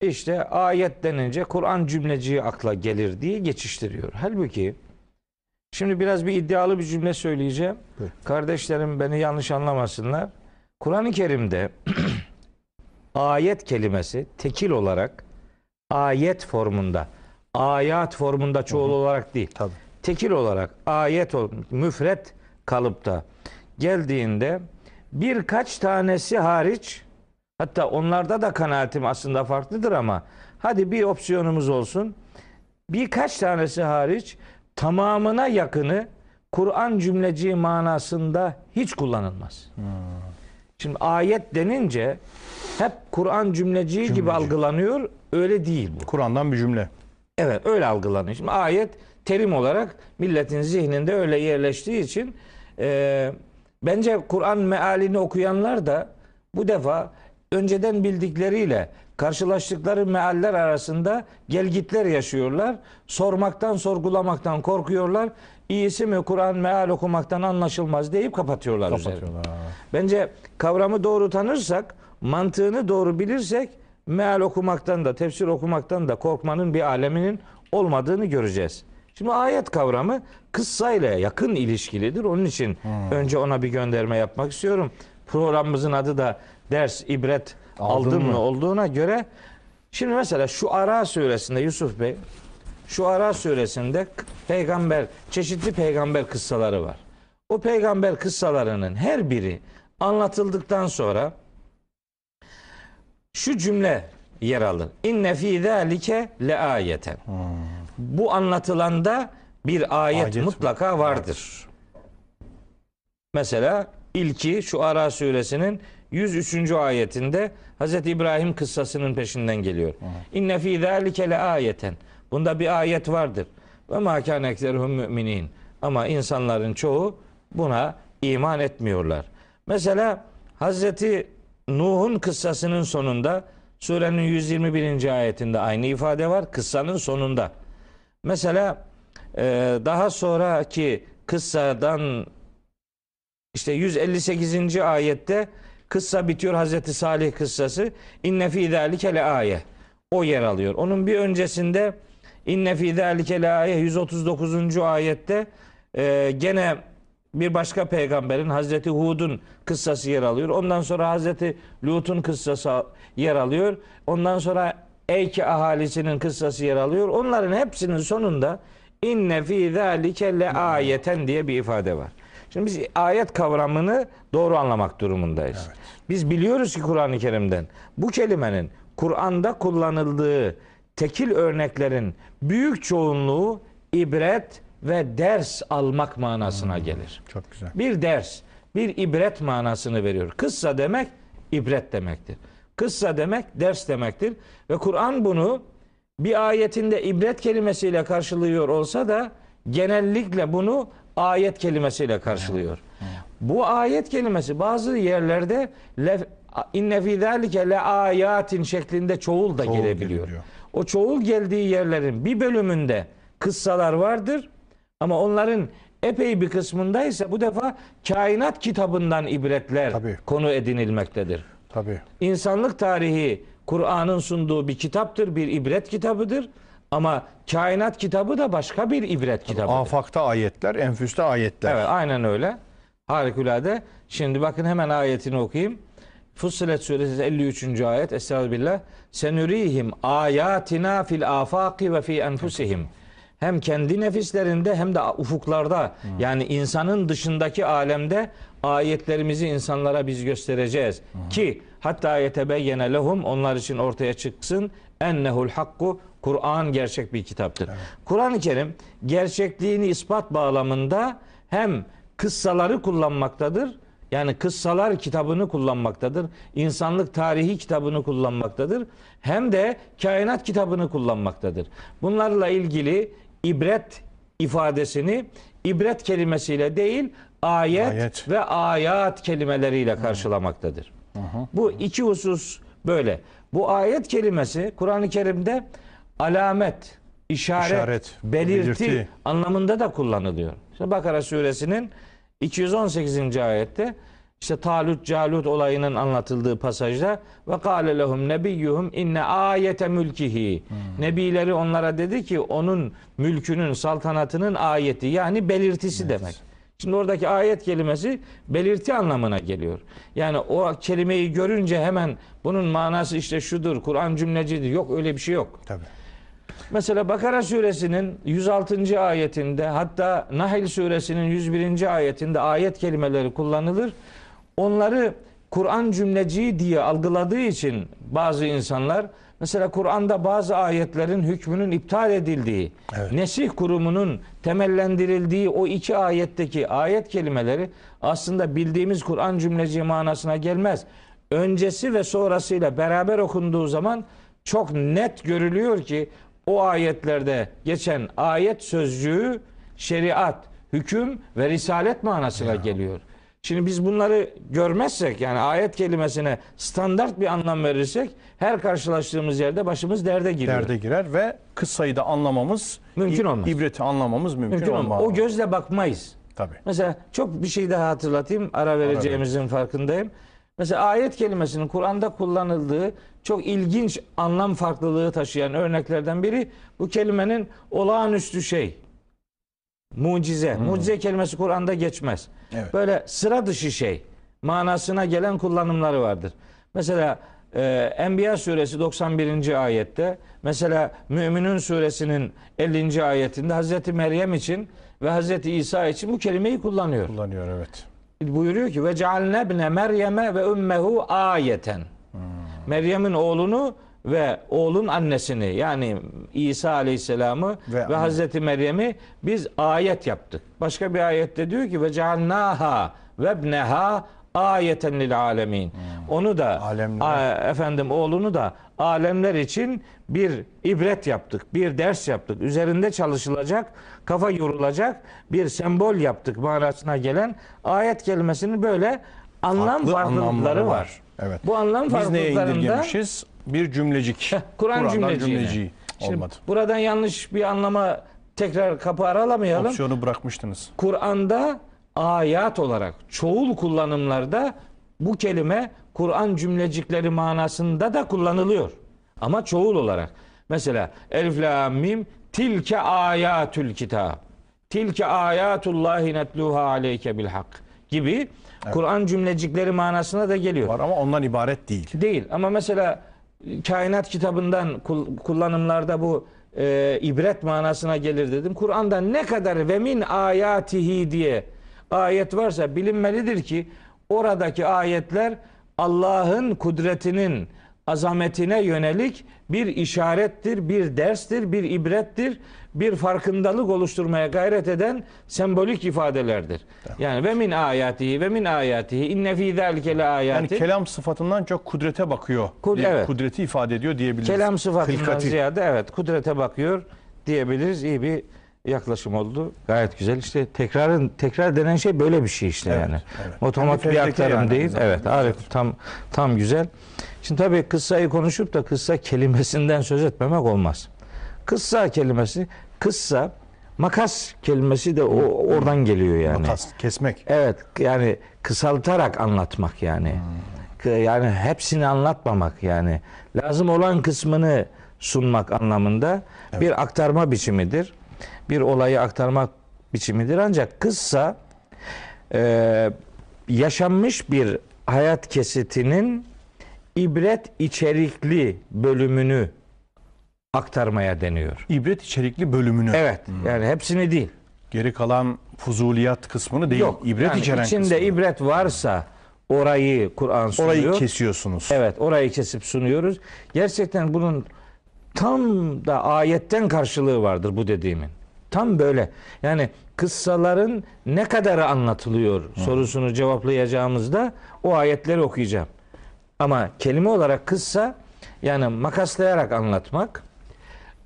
işte ayet denince Kur'an cümleciği akla gelir diye geçiştiriyor. Halbuki şimdi biraz bir iddialı bir cümle söyleyeceğim. Buyur. Kardeşlerim beni yanlış anlamasınlar. Kur'an-ı Kerim'de ayet kelimesi tekil olarak ayet formunda, ayat formunda çoğul olarak değil Tabii. tekil olarak ayet müfret kalıpta geldiğinde birkaç tanesi hariç hatta onlarda da kanaatim aslında farklıdır ama hadi bir opsiyonumuz olsun. Birkaç tanesi hariç tamamına yakını Kur'an cümleciği manasında hiç kullanılmaz. Şimdi ayet denince hep Kur'an cümleciği gibi Cümleci. algılanıyor. Öyle değil bu. Kur'an'dan bir cümle. Evet öyle algılanıyor. Şimdi ayet terim olarak milletin zihninde öyle yerleştiği için e, bence Kur'an mealini okuyanlar da bu defa önceden bildikleriyle karşılaştıkları mealler arasında gelgitler yaşıyorlar. Sormaktan, sorgulamaktan korkuyorlar. İyisi mi Kur'an meal okumaktan anlaşılmaz deyip kapatıyorlar. Kapatıyorlar. Bence kavramı doğru tanırsak, mantığını doğru bilirsek meal okumaktan da, tefsir okumaktan da korkmanın bir aleminin olmadığını göreceğiz. Şimdi ayet kavramı kıssayla yakın ilişkilidir. Onun için önce ona bir gönderme yapmak istiyorum. Programımızın adı da ders, ibret aldın, Aldın mı? mı? olduğuna göre şimdi mesela şu Ara suresinde Yusuf Bey şu Ara suresinde peygamber çeşitli peygamber kıssaları var. O peygamber kıssalarının her biri anlatıldıktan sonra şu cümle yer alır. İnne fî zâlike le ayeten. Bu anlatılanda bir ayet, Ayet mutlaka vardır. Mesela ilki şu Ara suresinin 103. ayetinde Hz. İbrahim kıssasının peşinden geliyor. İnne fî zâlike le ayeten. Bunda bir ayet vardır. Ve mâ kâne müminin. Ama insanların çoğu buna iman etmiyorlar. Mesela Hazreti Nuh'un kıssasının sonunda surenin 121. ayetinde aynı ifade var. Kıssanın sonunda. Mesela e, daha sonraki kıssadan işte 158. ayette kıssa bitiyor Hazreti Salih kıssası. İnne fî zâlike le aye. O yer alıyor. Onun bir öncesinde inne fî zâlike le aye 139. ayette e, gene bir başka peygamberin Hazreti Hud'un kıssası yer alıyor. Ondan sonra Hazreti Lut'un kıssası yer alıyor. Ondan sonra Eyke ahalisinin kıssası yer alıyor. Onların hepsinin sonunda inne fî zâlike ayeten diye bir ifade var. Şimdi biz ayet kavramını doğru anlamak durumundayız. Biz biliyoruz ki Kur'an-ı Kerim'den bu kelimenin Kur'an'da kullanıldığı tekil örneklerin büyük çoğunluğu ibret ve ders almak manasına gelir. Çok güzel. Bir ders, bir ibret manasını veriyor. Kıssa demek ibret demektir. Kıssa demek ders demektir. Ve Kur'an bunu bir ayetinde ibret kelimesiyle karşılıyor olsa da genellikle bunu ayet kelimesiyle karşılıyor. Bu ayet kelimesi bazı yerlerde lef, inne fî zâlike le ayatin şeklinde çoğul da Çoğul gelebiliyor. gelebiliyor. O çoğul geldiği yerlerin bir bölümünde kıssalar vardır ama onların epey bir kısmında ise bu defa kainat kitabından ibretler Tabii. konu edinilmektedir. Tabii. İnsanlık tarihi Kur'an'ın sunduğu bir kitaptır, bir ibret kitabıdır. Ama kainat kitabı da başka bir ibret kitabıdır. Afakta ayetler, enfüste ayetler. Evet aynen öyle. Harikulade. Şimdi bakın hemen ayetini okuyayım. Fussilet suresi 53. ayet. Estağfirullah. Senürihim ayatina fil afaki ve fi enfusihim. Hem kendi nefislerinde hem de ufuklarda yani insanın dışındaki alemde ayetlerimizi insanlara biz göstereceğiz. Ki hatta yetebeyyene lehum onlar için ortaya çıksın ennehul hakku Kur'an gerçek bir kitaptır. Kur'an-ı Kerim gerçekliğini ispat bağlamında hem kıssaları kullanmaktadır. Yani kıssalar kitabını kullanmaktadır. İnsanlık tarihi kitabını kullanmaktadır. Hem de kainat kitabını kullanmaktadır. Bunlarla ilgili ibret ifadesini ibret kelimesiyle değil ayet, Ayet. ve ayat kelimeleriyle karşılamaktadır. Bu iki husus böyle. Bu ayet kelimesi Kur'an-ı Kerim'de alamet, işaret, İşaret, belirti, belirti. anlamında da kullanılıyor. İşte Bakara suresinin 218. ayette işte Talut Calut olayının anlatıldığı pasajda ve kâle lehum nebiyyuhum inne ayete mülkihi. Nebileri onlara dedi ki onun mülkünün saltanatının ayeti yani belirtisi demek. Şimdi oradaki ayet kelimesi belirti anlamına geliyor. Yani o kelimeyi görünce hemen bunun manası işte şudur, Kur'an cümlecidir. Yok öyle bir şey yok. Tabii. Mesela Bakara suresinin 106. ayetinde hatta Nahl suresinin 101. ayetinde ayet kelimeleri kullanılır. Onları Kur'an cümleciği diye algıladığı için bazı insanlar mesela Kur'an'da bazı ayetlerin hükmünün iptal edildiği, Evet. nesih kurumunun temellendirildiği o iki ayetteki ayet kelimeleri aslında bildiğimiz Kur'an cümleciği manasına gelmez. Öncesi ve sonrasıyla beraber okunduğu zaman çok net görülüyor ki o ayetlerde geçen ayet sözcüğü şeriat, hüküm ve risalet manasına geliyor. Şimdi biz bunları görmezsek yani ayet kelimesine standart bir anlam verirsek her karşılaştığımız yerde başımız derde giriyor. Derde girer ve kıssayı da anlamamız Mümkün olmaz. İbreti anlamamız mümkün, Mümkün olmaz. O gözle bakmayız. Tabii. Mesela çok bir şey daha hatırlatayım. Ara vereceğimizin farkındayım. Mesela ayet kelimesinin Kur'an'da kullanıldığı çok ilginç anlam farklılığı taşıyan örneklerden biri bu kelimenin olağanüstü şey. Mucize. Mucize kelimesi Kur'an'da geçmez. Evet. Böyle sıra dışı şey manasına gelen kullanımları vardır. Mesela e, Enbiya suresi 91. ayette mesela Müminun suresinin 50. ayetinde Hazreti Meryem için ve Hazreti İsa için bu kelimeyi kullanıyor. Kullanıyor evet. Buyuruyor ki ve cealnebne Meryem'e ve ümmehu ayeten. Meryem'in oğlunu ve oğlun annesini yani İsa Aleyhisselam'ı Ve- ve, Hazreti Meryem'i biz ayet yaptık. Başka bir ayette diyor ki ve cealnaha ve ibneha ayeten lil alemin. Onu da a- efendim oğlunu da alemler için bir ibret yaptık, bir ders yaptık. Üzerinde çalışılacak, kafa yorulacak bir sembol yaptık manasına gelen ayet kelimesinin böyle anlam Farklı farklılıkları var. var. Evet. Bu anlam Biz neye indirgemişiz? Bir cümlecik. Kur'an cümleciği Şimdi olmadı. buradan yanlış bir anlama tekrar kapı aralamayalım. Opsiyonu bırakmıştınız. Kur'an'da ayat olarak çoğul kullanımlarda bu kelime Kur'an cümlecikleri manasında da kullanılıyor. Ama çoğul olarak. Mesela Elif la mim tilke ayatül kitab. Tilke ayatullahi netluha aleyke bil hak gibi Kur'an cümlecikleri manasına da geliyor. Var ama ondan ibaret değil. Değil ama mesela kainat kitabından kul- kullanımlarda bu e, ibret manasına gelir dedim. Kur'an'da ne kadar ve min ayatihi diye ayet varsa bilinmelidir ki oradaki ayetler Allah'ın kudretinin azametine yönelik bir işarettir, bir derstir, bir ibrettir, bir farkındalık oluşturmaya gayret eden sembolik ifadelerdir. Yani ve min ayatihi ve min ayatihi inne fî zâlike le Yani ayatin. kelam sıfatından çok kudrete bakıyor. Kud- evet. Kudreti ifade ediyor diyebiliriz. Kelam sıfatından Hılkati. ziyade evet kudrete bakıyor diyebiliriz. İyi bir yaklaşım oldu. Gayet güzel. İşte tekrarın tekrar denen şey böyle bir şey işte Evet, yani. evet. Otomat Hem de bir aktarım yani değil. zamanda. Evet, harika. Tam tam güzel. Şimdi tabii kıssayı konuşup da kıssa kelimesinden söz etmemek olmaz. Kıssa kelimesi kıssa makas kelimesi de o oradan geliyor yani. Makas, kesmek. Evet yani kısaltarak anlatmak yani. Yani hepsini anlatmamak yani. Lazım olan kısmını sunmak anlamında bir aktarma biçimidir. Bir olayı aktarmak biçimidir. Ancak kıssa e, yaşanmış bir hayat kesitinin ibret içerikli bölümünü aktarmaya deniyor. İbret içerikli bölümünü. Evet. Yani hepsini değil. Geri kalan fuzuliyat kısmını değil. Yok. İbret yani içeren içinde kısmını. ibret varsa orayı Kur'an sunuyor. Orayı kesiyorsunuz. Evet, orayı kesip sunuyoruz. Gerçekten bunun tam da ayetten karşılığı vardır bu dediğimin. Tam böyle. Yani kıssaların ne kadarı anlatılıyor sorusunu cevaplayacağımızda o ayetleri okuyacağım. Ama kelime olarak kıssa yani makaslayarak anlatmak,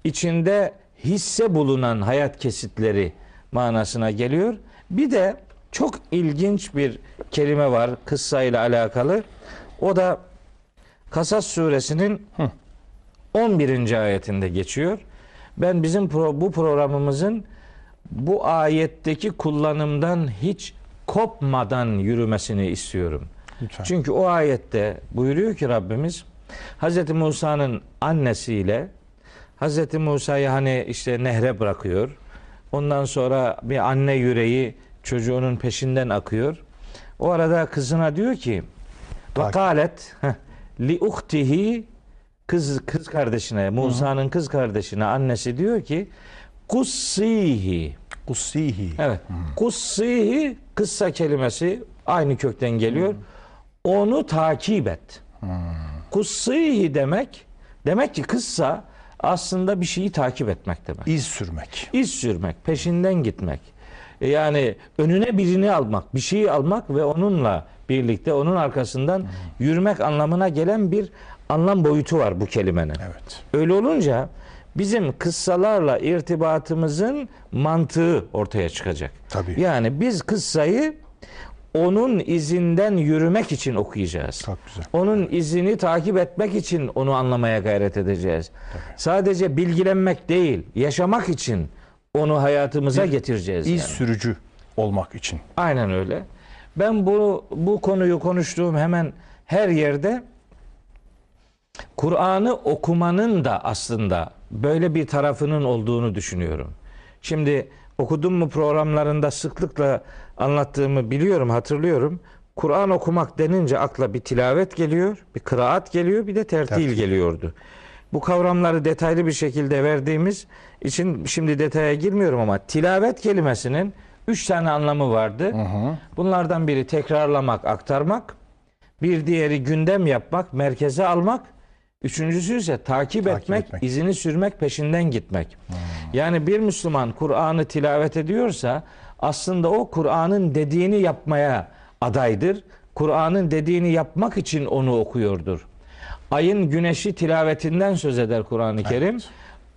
içinde hisse bulunan hayat kesitleri manasına geliyor. Bir de çok ilginç bir kelime var kıssa ile alakalı. O da Kasas suresinin 11. ayetinde geçiyor. Ben bizim pro- bu programımızın bu ayetteki kullanımdan hiç kopmadan yürümesini istiyorum. Lütfen. Çünkü o ayette buyuruyor ki Rabbimiz Hz. Musa'nın annesiyle Hz. Musa'yı hani işte nehre bırakıyor. Ondan sonra bir anne yüreği çocuğunun peşinden akıyor. O arada kızına diyor ki ve Takip. kalet heh, li uhtihi kız kız kardeşine Musa'nın kız kardeşine annesi diyor ki kussihi Kussihi. Evet. Kussihi kıssa kelimesi aynı kökten geliyor. Onu takip et. Kussihi demek demek ki kıssa aslında bir şeyi takip etmek demek. İz sürmek. İz sürmek, peşinden gitmek. E Yani önüne birini almak, bir şeyi almak ve onunla birlikte onun arkasından yürümek anlamına gelen bir anlam boyutu var bu kelimenin. Evet. Öyle olunca bizim kıssalarla irtibatımızın mantığı ortaya çıkacak. Tabii. Yani biz kıssayı onun izinden yürümek için okuyacağız. Çok güzel. Onun izini takip etmek için onu anlamaya gayret edeceğiz. Sadece bilgilenmek değil, yaşamak için onu hayatımıza getireceğiz. İz yani. sürücü olmak için. Aynen öyle. Ben bu bu konuyu konuştuğum hemen her yerde Kur'an'ı okumanın da aslında böyle bir tarafının olduğunu düşünüyorum. Şimdi okudum mu programlarında sıklıkla anlattığımı biliyorum, hatırlıyorum. Kur'an okumak denince akla bir tilavet geliyor, bir kıraat geliyor, bir de tertil Tertil. geliyordu. Bu kavramları detaylı bir şekilde verdiğimiz için şimdi detaya girmiyorum ama tilavet kelimesinin üç tane anlamı vardı. Bunlardan biri tekrarlamak, aktarmak. Bir diğeri gündem yapmak, merkeze almak. Üçüncüsü ise takip, Takip etmek, etmek. izini sürmek, peşinden gitmek. Yani bir Müslüman Kur'an'ı tilavet ediyorsa aslında o Kur'an'ın dediğini yapmaya adaydır. Kur'an'ın dediğini yapmak için onu okuyordur. Ayın güneşi tilavetinden söz eder Kur'an-ı Kerim.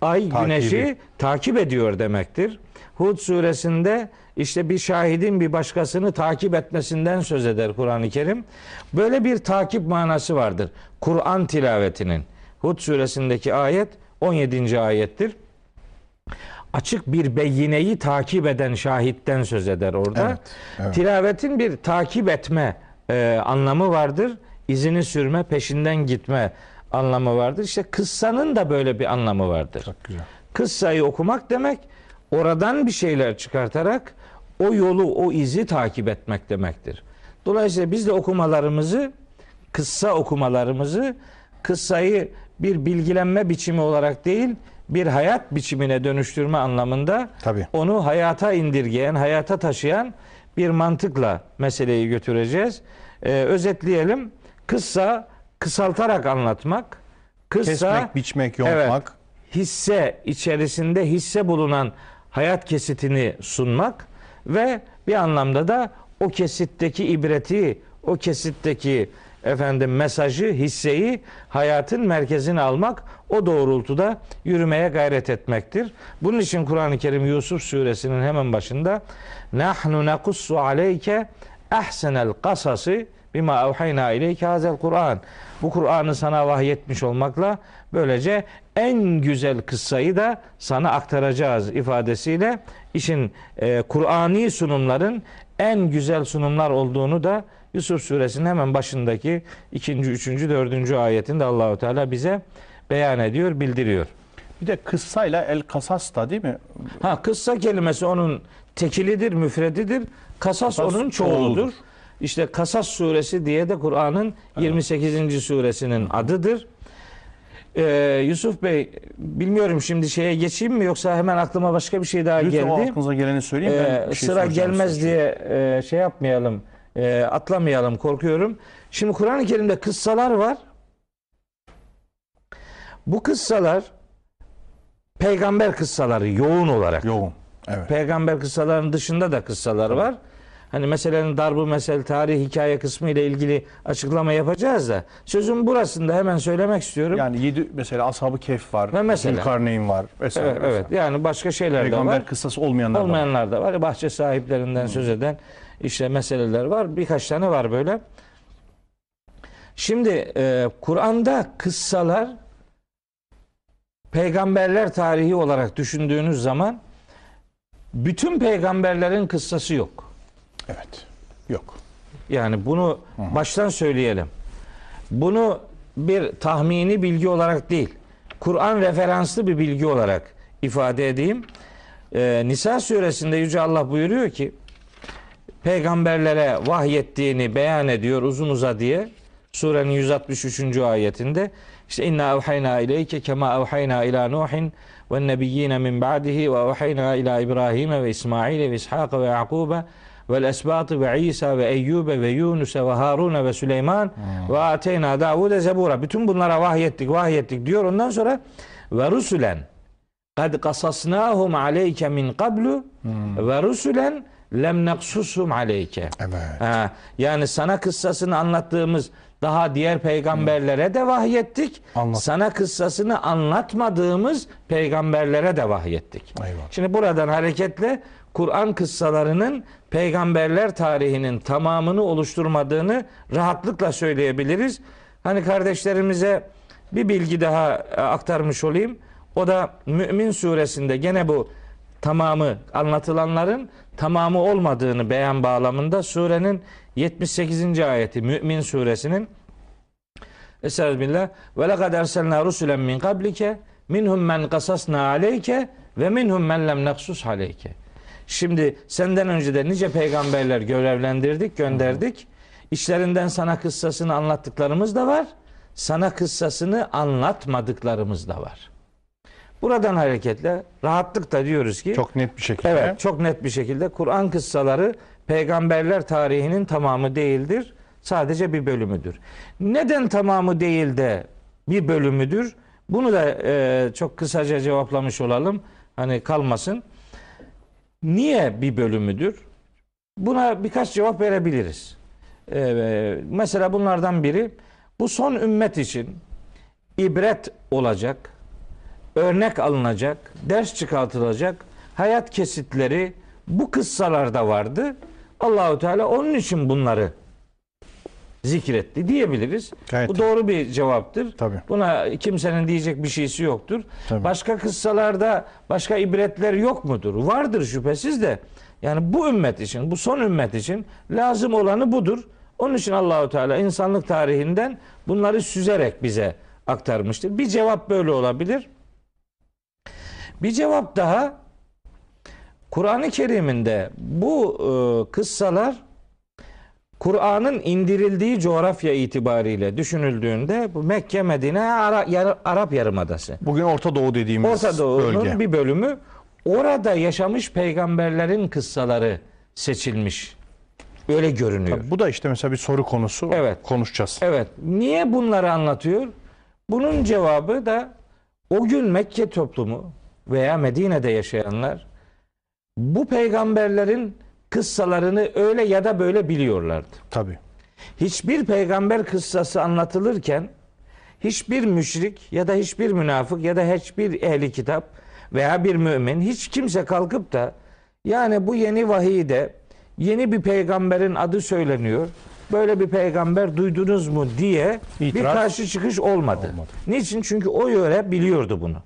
Ay Takibi. güneşi takip ediyor demektir. Hud suresinde işte bir şahidin bir başkasını takip etmesinden söz eder Kur'an-ı Kerim. Böyle bir takip manası vardır. Kur'an tilavetinin. Hud suresindeki ayet 17. ayettir. Açık bir beyineyi takip eden şahitten söz eder orada. Evet, evet. Tilavetin bir takip etme e, anlamı vardır. İzini sürme, peşinden gitme anlamı vardır. İşte kıssanın da böyle bir anlamı vardır. Çok güzel. Kıssayı okumak demek oradan bir şeyler çıkartarak o yolu, o izi takip etmek demektir. Dolayısıyla biz de okumalarımızı, kıssa okumalarımızı kıssayı bir bilgilenme biçimi olarak değil, bir hayat biçimine dönüştürme anlamında Tabii. onu hayata indirgeyen, hayata taşıyan bir mantıkla meseleyi götüreceğiz. Ee, özetleyelim. Kıssa kısaltarak anlatmak. Kıssa Kesmek, biçmek, yontmak. hisse içerisinde hisse bulunan hayat kesitini sunmak ve bir anlamda da o kesitteki ibreti, o kesitteki efendim mesajı, hisseyi hayatın merkezine almak, o doğrultuda yürümeye gayret etmektir. Bunun için Kur'an-ı Kerim Yusuf suresinin hemen başında nahnu nakussu aleyke ahsenel kasası bima evhayna ileyke hazel Kur'an. Bu Kur'an'ı sana vahyetmiş olmakla böylece en güzel kıssayı da sana aktaracağız ifadesiyle işin e, Kur'ani sunumların en güzel sunumlar olduğunu da Yusuf suresinin hemen başındaki ikinci, üçüncü, dördüncü ayetinde Allahu Teala bize beyan ediyor, bildiriyor. Bir de kıssayla el kasas da değil mi? Ha kıssa kelimesi onun tekilidir, müfredidir. Kasas, Kasas onun çoğuludur. çoğuludur. İşte Kasas suresi diye de Kur'an'ın 28. suresinin adıdır. Ee, Yusuf Bey bilmiyorum şimdi şeye geçeyim mi yoksa hemen aklıma başka bir şey daha Lütfen geldi. aklınıza geleni söyleyin. Ben Ee, şey sıra gelmez diye e, şey yapmayalım, e, atlamayalım korkuyorum. Şimdi Kur'an-ı Kerim'de kıssalar var. Bu kıssalar peygamber kıssaları yoğun olarak. Yoğun. Evet. Peygamber kıssalarının dışında da kıssalar var. Hani meselenin darbu mesel tarih hikaye kısmı ile ilgili açıklama yapacağız da sözün burasında hemen söylemek istiyorum. Yani yedi mesela Ashab-ı Kehf var. Ve mesela. Zülkarneyn var. Vesaire. evet, evet. Yani başka şeyler de Peygamber var. kıssası olmayanlar da var. Olmayanlar da var. Bahçe sahiplerinden söz eden işte meseleler var. Birkaç tane var böyle. Şimdi e, Kur'an'da kıssalar peygamberler tarihi olarak düşündüğünüz zaman bütün peygamberlerin kıssası yok. Evet. Yok. Yani bunu baştan söyleyelim. Bunu bir tahmini bilgi olarak değil, Kur'an referanslı bir bilgi olarak ifade edeyim. Ee, Nisa suresinde Yüce Allah buyuruyor ki, peygamberlere vahyettiğini beyan ediyor uzun uza diye. Surenin 163. ayetinde işte inna evhayna ileyke kema evhayna ila Nuhin ve nebiyyine min ba'dihi ve evhayna ila İbrahim ve İsmail ve İshak ve Yakub ve esbatı ve İsa ve Eyyub ve Yunus ve Harun ve Süleyman ve ateyna Davud'e zebura. Bütün bunlara vahyettik, vahyettik diyor. Ondan sonra ve rusulen kad kasasnahum aleyke min qablu ve rusulen lem naksusum aleyke. Evet. Ha, yani sana kıssasını anlattığımız daha diğer peygamberlere de vahyettik. Anlat. Sana kıssasını anlatmadığımız peygamberlere de vahyettik. Eyvallah. Şimdi buradan hareketle Kur'an kıssalarının peygamberler tarihinin tamamını oluşturmadığını rahatlıkla söyleyebiliriz. Hani kardeşlerimize bir bilgi daha e, aktarmış olayım. O da Mümin suresinde gene bu tamamı anlatılanların tamamı olmadığını beyan bağlamında surenin 78. ayeti Mümin suresinin Estağfirullah. Ve lekad erselna rusulen min qablike minhum men kasasna aleyke ve minhum men lem naksus aleyke. Şimdi senden önce de nice peygamberler görevlendirdik, gönderdik. İşlerinden sana kıssasını anlattıklarımız da var. Sana kıssasını anlatmadıklarımız da var. Buradan hareketle rahatlıkla diyoruz ki Çok net bir şekilde. Evet, çok net bir şekilde Kur'an kıssaları peygamberler tarihinin tamamı değildir. Sadece bir bölümüdür. Neden tamamı değil de bir bölümüdür? Bunu da e, çok kısaca cevaplamış olalım. Hani kalmasın. Niye bir bölümüdür? Buna birkaç cevap verebiliriz. E, mesela bunlardan biri bu son ümmet için ibret olacak, örnek alınacak, ders çıkartılacak hayat kesitleri bu kıssalarda vardı. Allahu Teala onun için bunları zikretti diyebiliriz. Gayet bu doğru bir cevaptır. Tabii. Buna kimsenin diyecek bir şeysi yoktur. Tabii. Başka kıssalarda başka ibretler yok mudur? Vardır şüphesiz de. Yani bu ümmet için, bu son ümmet için lazım olanı budur. Onun için Allahu Teala insanlık tarihinden bunları süzerek bize aktarmıştır. Bir cevap böyle olabilir. Bir cevap daha Kur'an-ı Kerim'inde bu e, kıssalar Kur'an'ın indirildiği coğrafya itibariyle düşünüldüğünde bu Mekke, Medine, Ara- Yar- Arap Yarımadası. Bugün Orta Doğu dediğimiz Orta Doğu'nun bölge. bir bölümü orada yaşamış peygamberlerin kıssaları seçilmiş. Öyle görünüyor. Tabii bu da işte mesela bir soru konusu. Evet. Konuşacağız. Evet. Niye bunları anlatıyor? Bunun cevabı da o gün Mekke toplumu veya Medine'de yaşayanlar bu peygamberlerin kıssalarını öyle ya da böyle biliyorlardı. Tabii. Hiçbir peygamber kıssası anlatılırken hiçbir müşrik ya da hiçbir münafık ya da hiçbir ehli kitap veya bir mümin hiç kimse kalkıp da yani bu yeni vahiyde yeni bir peygamberin adı söyleniyor. Böyle bir peygamber duydunuz mu diye bir İtiraz karşı çıkış olmadı. olmadı. Niçin? Çünkü o yöre biliyordu bunu.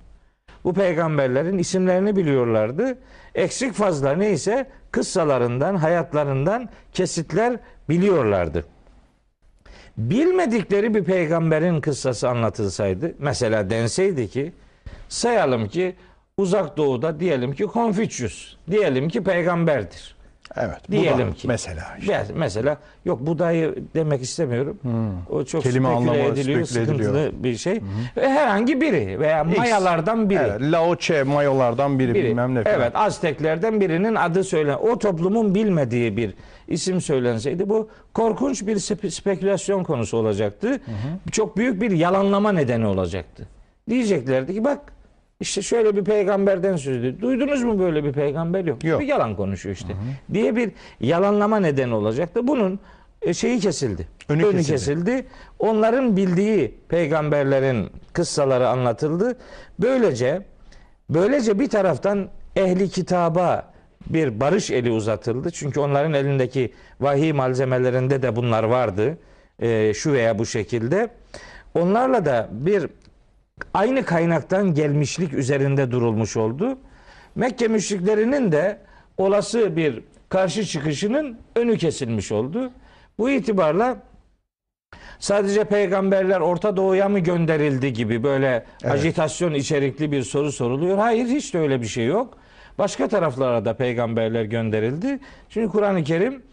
Bu peygamberlerin isimlerini biliyorlardı. Eksik fazla neyse kıssalarından, hayatlarından kesitler biliyorlardı. Bilmedikleri bir peygamberin kıssası anlatılsaydı, mesela denseydi ki sayalım ki uzak doğuda diyelim ki Konfüçyüs, diyelim ki peygamberdir. Evet. Diyelim ki. Mesela. işte. Mesela yok budayı demek istemiyorum. O çok Kelime speküle ediliyor, speküle sıkıntılı ediliyor. bir şey. Ve herhangi biri veya X. mayalardan biri. Evet, Laoçe mayolardan biri, biri. bilmem ne falan. Evet, Azteklerden birinin adı söylen. O toplumun bilmediği bir isim söylenseydi bu korkunç bir spe- spekülasyon konusu olacaktı. Çok büyük bir yalanlama nedeni olacaktı. Diyeceklerdi ki bak işte şöyle bir peygamberden söz ediyor. Duydunuz mu böyle bir peygamber yok. Yok. Bir yalan konuşuyor işte. Diye bir yalanlama nedeni olacaktı. Bunun e, şeyi kesildi. Önü Önü, kesildi. kesildi. Onların bildiği peygamberlerin kıssaları anlatıldı. Böylece böylece bir taraftan ehli kitaba bir barış eli uzatıldı. Çünkü onların elindeki vahiy malzemelerinde de bunlar vardı. E, şu veya bu şekilde. Onlarla da bir aynı kaynaktan gelmişlik üzerinde durulmuş oldu. Mekke müşriklerinin de olası bir karşı çıkışının önü kesilmiş oldu. Bu itibarla sadece peygamberler Orta Doğu'ya mı gönderildi gibi böyle Evet. ajitasyon içerikli bir soru soruluyor. Hayır hiç de öyle bir şey yok. Başka taraflara da peygamberler gönderildi. Çünkü Kur'an-ı Kerim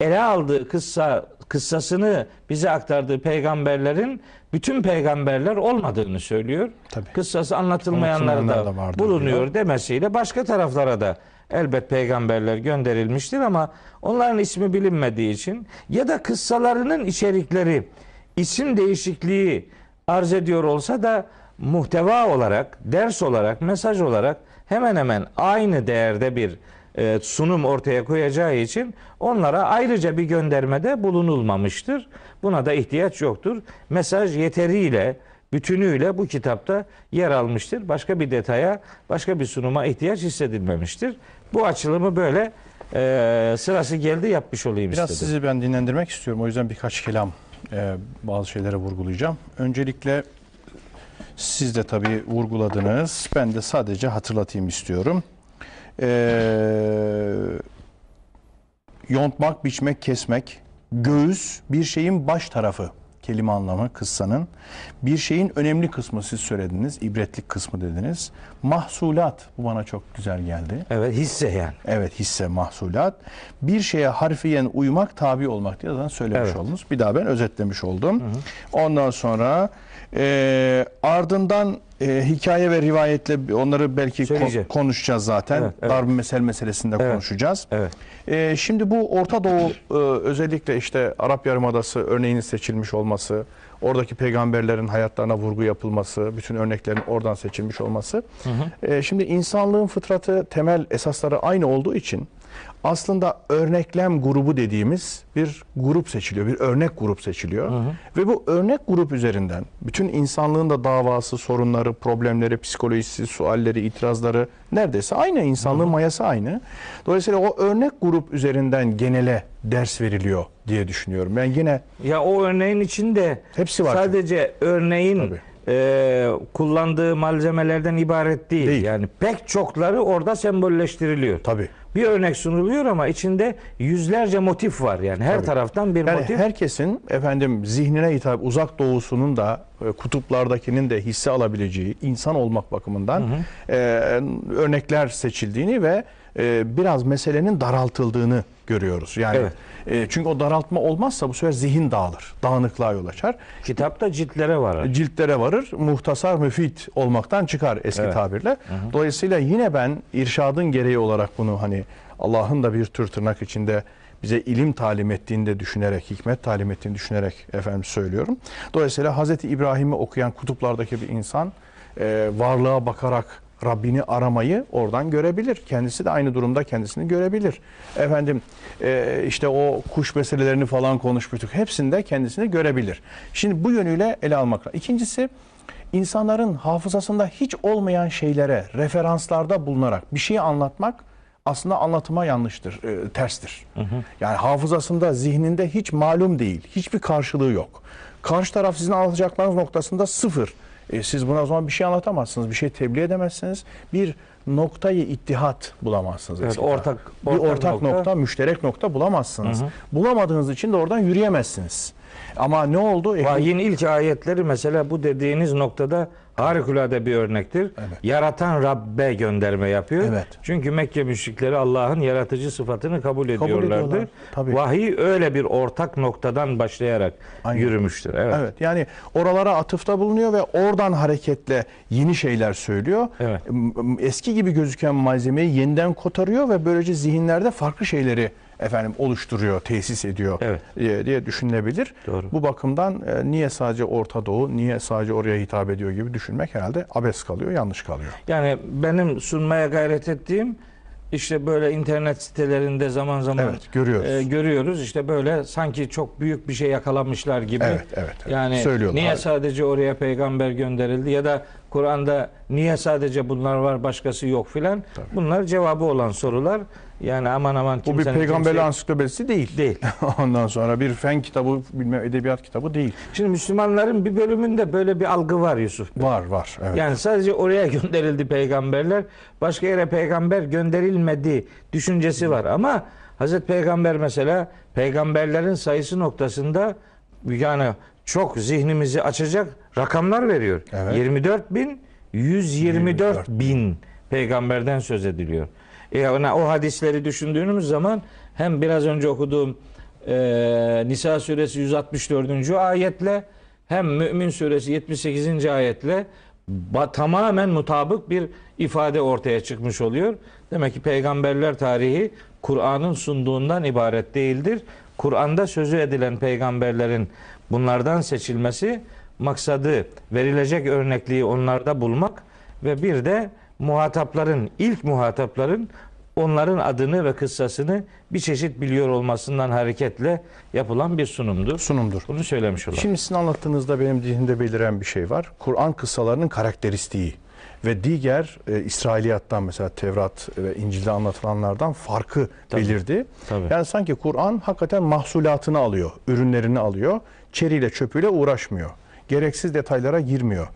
ele aldığı kıssa kıssasını bize aktardığı peygamberlerin bütün peygamberler olmadığını söylüyor. Tabii. Kıssası anlatılmayanlar da, da vardır bulunuyor diyor. demesiyle başka taraflara da elbet peygamberler gönderilmiştir ama onların ismi bilinmediği için ya da kıssalarının içerikleri isim değişikliği arz ediyor olsa da muhteva olarak, ders olarak, mesaj olarak hemen hemen aynı değerde bir sunum ortaya koyacağı için onlara ayrıca bir göndermede bulunulmamıştır. Buna da ihtiyaç yoktur. Mesaj yeteriyle, bütünüyle bu kitapta yer almıştır. Başka bir detaya, başka bir sunuma ihtiyaç hissedilmemiştir. Bu açılımı böyle e, sırası geldi yapmış olayım Biraz istedim. sizi ben dinlendirmek istiyorum. O yüzden birkaç kelam e, bazı şeylere vurgulayacağım. Öncelikle siz de tabii vurguladınız. Ben de sadece hatırlatayım istiyorum. Ee, yontmak, biçmek, kesmek, göğüs bir şeyin baş tarafı kelime anlamı kıssanın. Bir şeyin önemli kısmı siz söylediniz, ibretlik kısmı dediniz. Mahsulat bu bana çok güzel geldi. Evet hisse yani. Evet hisse mahsulat. Bir şeye harfiyen uymak, tabi olmak diye zaten söylemiş Evet. oldunuz. Bir daha ben özetlemiş oldum. Ondan sonra e, ardından e, hikaye ve rivayetle onları belki ko- Söyleyeceğim. konuşacağız zaten. Evet, evet. Darb-ı mesel meselesinde Evet. konuşacağız. Evet. E, şimdi bu Orta Doğu e, özellikle işte Arap Yarımadası örneğinin seçilmiş olması, oradaki peygamberlerin hayatlarına vurgu yapılması, bütün örneklerin oradan seçilmiş olması. E, şimdi insanlığın fıtratı temel esasları aynı olduğu için aslında örneklem grubu dediğimiz bir grup seçiliyor, bir örnek grup seçiliyor. Ve bu örnek grup üzerinden bütün insanlığın da davası, sorunları, problemleri, psikolojisi, sualleri, itirazları neredeyse aynı. insanlığın mayası aynı. Dolayısıyla o örnek grup üzerinden genele ders veriliyor diye düşünüyorum. Ben yine Ya o örneğin içinde Hepsi var sadece örneğin Tabii. e, kullandığı malzemelerden ibaret değil. Değil. Yani pek çokları orada sembolleştiriliyor. tabii Bir örnek sunuluyor ama içinde yüzlerce motif var yani her Tabii. taraftan bir Yani motif. herkesin efendim zihnine hitap uzak doğusunun da e, kutuplardakinin de hisse alabileceği insan olmak bakımından e, örnekler seçildiğini ve e, biraz meselenin daraltıldığını görüyoruz. Yani Evet. e, çünkü o daraltma olmazsa bu sefer zihin dağılır. Dağınıklığa yol açar. Kitapta ciltlere var. Ciltlere varır. Muhtasar müfit olmaktan çıkar eski Evet. tabirle. Dolayısıyla yine ben irşadın gereği olarak bunu hani Allah'ın da bir tür tırnak içinde bize ilim talim ettiğini de düşünerek, hikmet talim ettiğini düşünerek efendim söylüyorum. Dolayısıyla Hazreti İbrahim'i okuyan kutuplardaki bir insan e, varlığa bakarak Rabbini aramayı oradan görebilir. Kendisi de aynı durumda kendisini görebilir. Efendim e, işte o kuş meselelerini falan konuşmuştuk. Hepsinde kendisini görebilir. Şimdi bu yönüyle ele almak lazım. İkincisi insanların hafızasında hiç olmayan şeylere referanslarda bulunarak bir şeyi anlatmak aslında anlatıma yanlıştır, e, terstir. Yani hafızasında, zihninde hiç malum değil, hiçbir karşılığı yok. Karşı taraf sizin anlatacaklarınız noktasında sıfır. E, siz buna o zaman bir şey anlatamazsınız, bir şey tebliğ edemezsiniz. Bir noktayı ittihat bulamazsınız. Evet, eskiden. ortak- bir ortak ortak nokta, nokta. müşterek nokta bulamazsınız. Bulamadığınız için de oradan yürüyemezsiniz. Ama ne oldu? Vahyin ilk ayetleri mesela bu dediğiniz noktada harikulade bir örnektir. Evet. Yaratan Rabbe gönderme yapıyor. Evet. Çünkü Mekke müşrikleri Allah'ın yaratıcı sıfatını kabul ediyorlardı. ediyorlar, tabii. Vahiy öyle bir ortak noktadan başlayarak Aynen. yürümüştür. Evet. Evet yani oralara atıfta bulunuyor ve oradan hareketle yeni şeyler söylüyor. Evet. Eski gibi gözüken malzemeyi yeniden kotarıyor ve böylece zihinlerde farklı şeyleri efendim oluşturuyor, tesis ediyor Evet. diye, diye düşünülebilir. Doğru. Bu bakımdan e, niye sadece Orta Doğu, niye sadece oraya hitap ediyor gibi düşünmek herhalde abes kalıyor, yanlış kalıyor. Yani benim sunmaya gayret ettiğim işte böyle internet sitelerinde zaman zaman Evet, görüyoruz. e, görüyoruz. İşte böyle sanki çok büyük bir şey yakalamışlar gibi. Evet, evet, evet. Yani Söylüyorlar. niye sadece oraya peygamber gönderildi ya da Kur'an'da niye sadece bunlar var başkası yok filan. Bunlar cevabı olan sorular. Yani aman aman Bu bir peygamberli kimseye- ansiklopedisi değil. değil. Ondan sonra bir fen kitabı, bilmem edebiyat kitabı değil. Şimdi Müslümanların bir bölümünde böyle bir algı var Yusuf. Var, var. Evet. Yani sadece oraya gönderildi peygamberler. Başka yere peygamber gönderilmedi düşüncesi var. Ama Hazreti Peygamber mesela peygamberlerin sayısı noktasında yani çok zihnimizi açacak rakamlar veriyor. Evet. 24 bin 124 bin peygamberden söz ediliyor. E yani o hadisleri düşündüğümüz zaman hem biraz önce okuduğum e, Nisa suresi 164. ayetle hem Mümin suresi 78. ayetle ba- tamamen mutabık bir ifade ortaya çıkmış oluyor. Demek ki peygamberler tarihi Kur'an'ın sunduğundan ibaret değildir. Kur'an'da sözü edilen peygamberlerin bunlardan seçilmesi maksadı verilecek örnekliği onlarda bulmak ve bir de muhatapların ilk muhatapların onların adını ve kıssasını bir çeşit biliyor olmasından hareketle yapılan bir sunumdur. Sunumdur. Bunu söylemiş olalım. Şimdi sizin anlattığınızda benim zihnimde beliren bir şey var. Kur'an kıssalarının karakteristiği ve diğer e, İsrailiyattan mesela Tevrat ve İncil'de anlatılanlardan farkı Tabii. belirdi. Tabii. Yani sanki Kur'an hakikaten mahsulatını alıyor, ürünlerini alıyor. Çeriyle çöpüyle uğraşmıyor. Gereksiz detaylara girmiyor.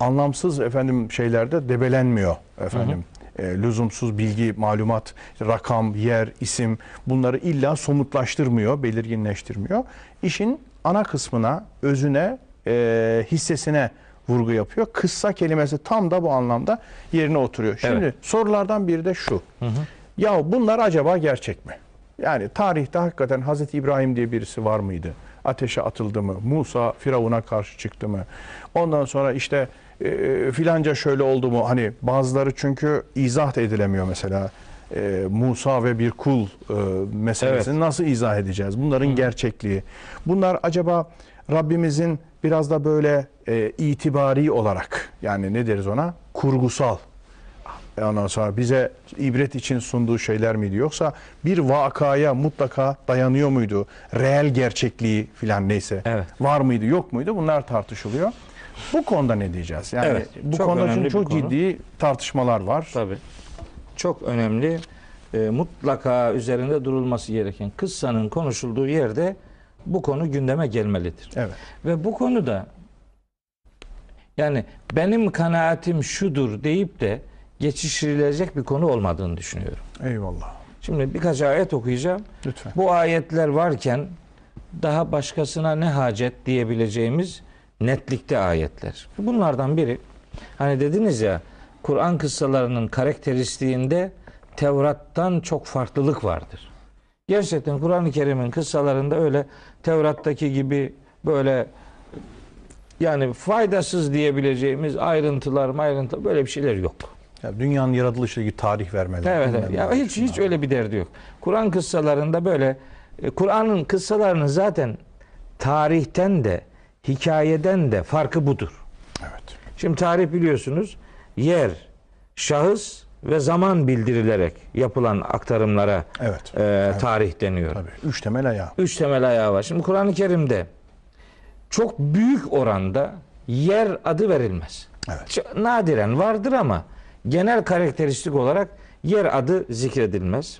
Anlamsız efendim şeylerde debelenmiyor efendim. E, lüzumsuz bilgi, malumat, rakam, yer, isim bunları illa somutlaştırmıyor, belirginleştirmiyor. İşin ana kısmına, özüne, e, hissesine vurgu yapıyor. Kıssa kelimesi tam da bu anlamda yerine oturuyor. Şimdi Evet. sorulardan biri de şu. Ya bunlar acaba gerçek mi? Yani tarihte hakikaten Hazreti İbrahim diye birisi var mıydı? Ateşe atıldı mı? Musa Firavun'a karşı çıktı mı? Ondan sonra işte e, filanca şöyle oldu mu? Hani bazıları çünkü izah da edilemiyor mesela. E, Musa ve bir kul e, meselesini nasıl izah edeceğiz? Bunların gerçekliği. Bunlar acaba Rabbimizin biraz da böyle e, itibari olarak yani ne deriz ona? Kurgusal Ondan sonra bize ibret için sunduğu şeyler miydi yoksa bir vakaya mutlaka dayanıyor muydu? Reel gerçekliği filan neyse Evet. var mıydı yok muydu bunlar tartışılıyor. Bu konuda ne diyeceğiz? Yani Evet, bu çok konuda çünkü çok konu. ciddi tartışmalar var. Tabii. Çok önemli. e, mutlaka üzerinde durulması gereken kıssanın konuşulduğu yerde bu konu gündeme gelmelidir. Evet. Ve bu konuda yani benim kanaatim şudur deyip de geçiştirilecek bir konu olmadığını düşünüyorum. Eyvallah. Şimdi birkaç ayet okuyacağım. Lütfen. Bu ayetler varken daha başkasına ne hacet diyebileceğimiz netlikte ayetler. Bunlardan biri hani dediniz ya Kur'an kıssalarının karakteristiğinde Tevrat'tan çok farklılık vardır. Gerçekten Kur'an-ı Kerim'in kıssalarında öyle Tevrat'taki gibi böyle yani faydasız diyebileceğimiz ayrıntılar, ayrıntı böyle bir şeyler yok. Ya dünyanın yaratılışıyla ilgili tarih vermeler. Evet, evet. Ya hiç hiç öyle bir derdi yok. Kur'an kıssalarında böyle e, Kur'an'ın kıssalarının zaten tarihten de hikayeden de farkı budur. Evet. Şimdi tarih biliyorsunuz yer, şahıs ve zaman bildirilerek yapılan aktarımlara Evet. e, tarih deniyor. Tabii. Üç temel ayağı. Üç temel ayağı var. Şimdi Kur'an-ı Kerim'de çok büyük oranda yer adı verilmez. Evet. Nadiren vardır ama genel karakteristik olarak yer adı zikredilmez.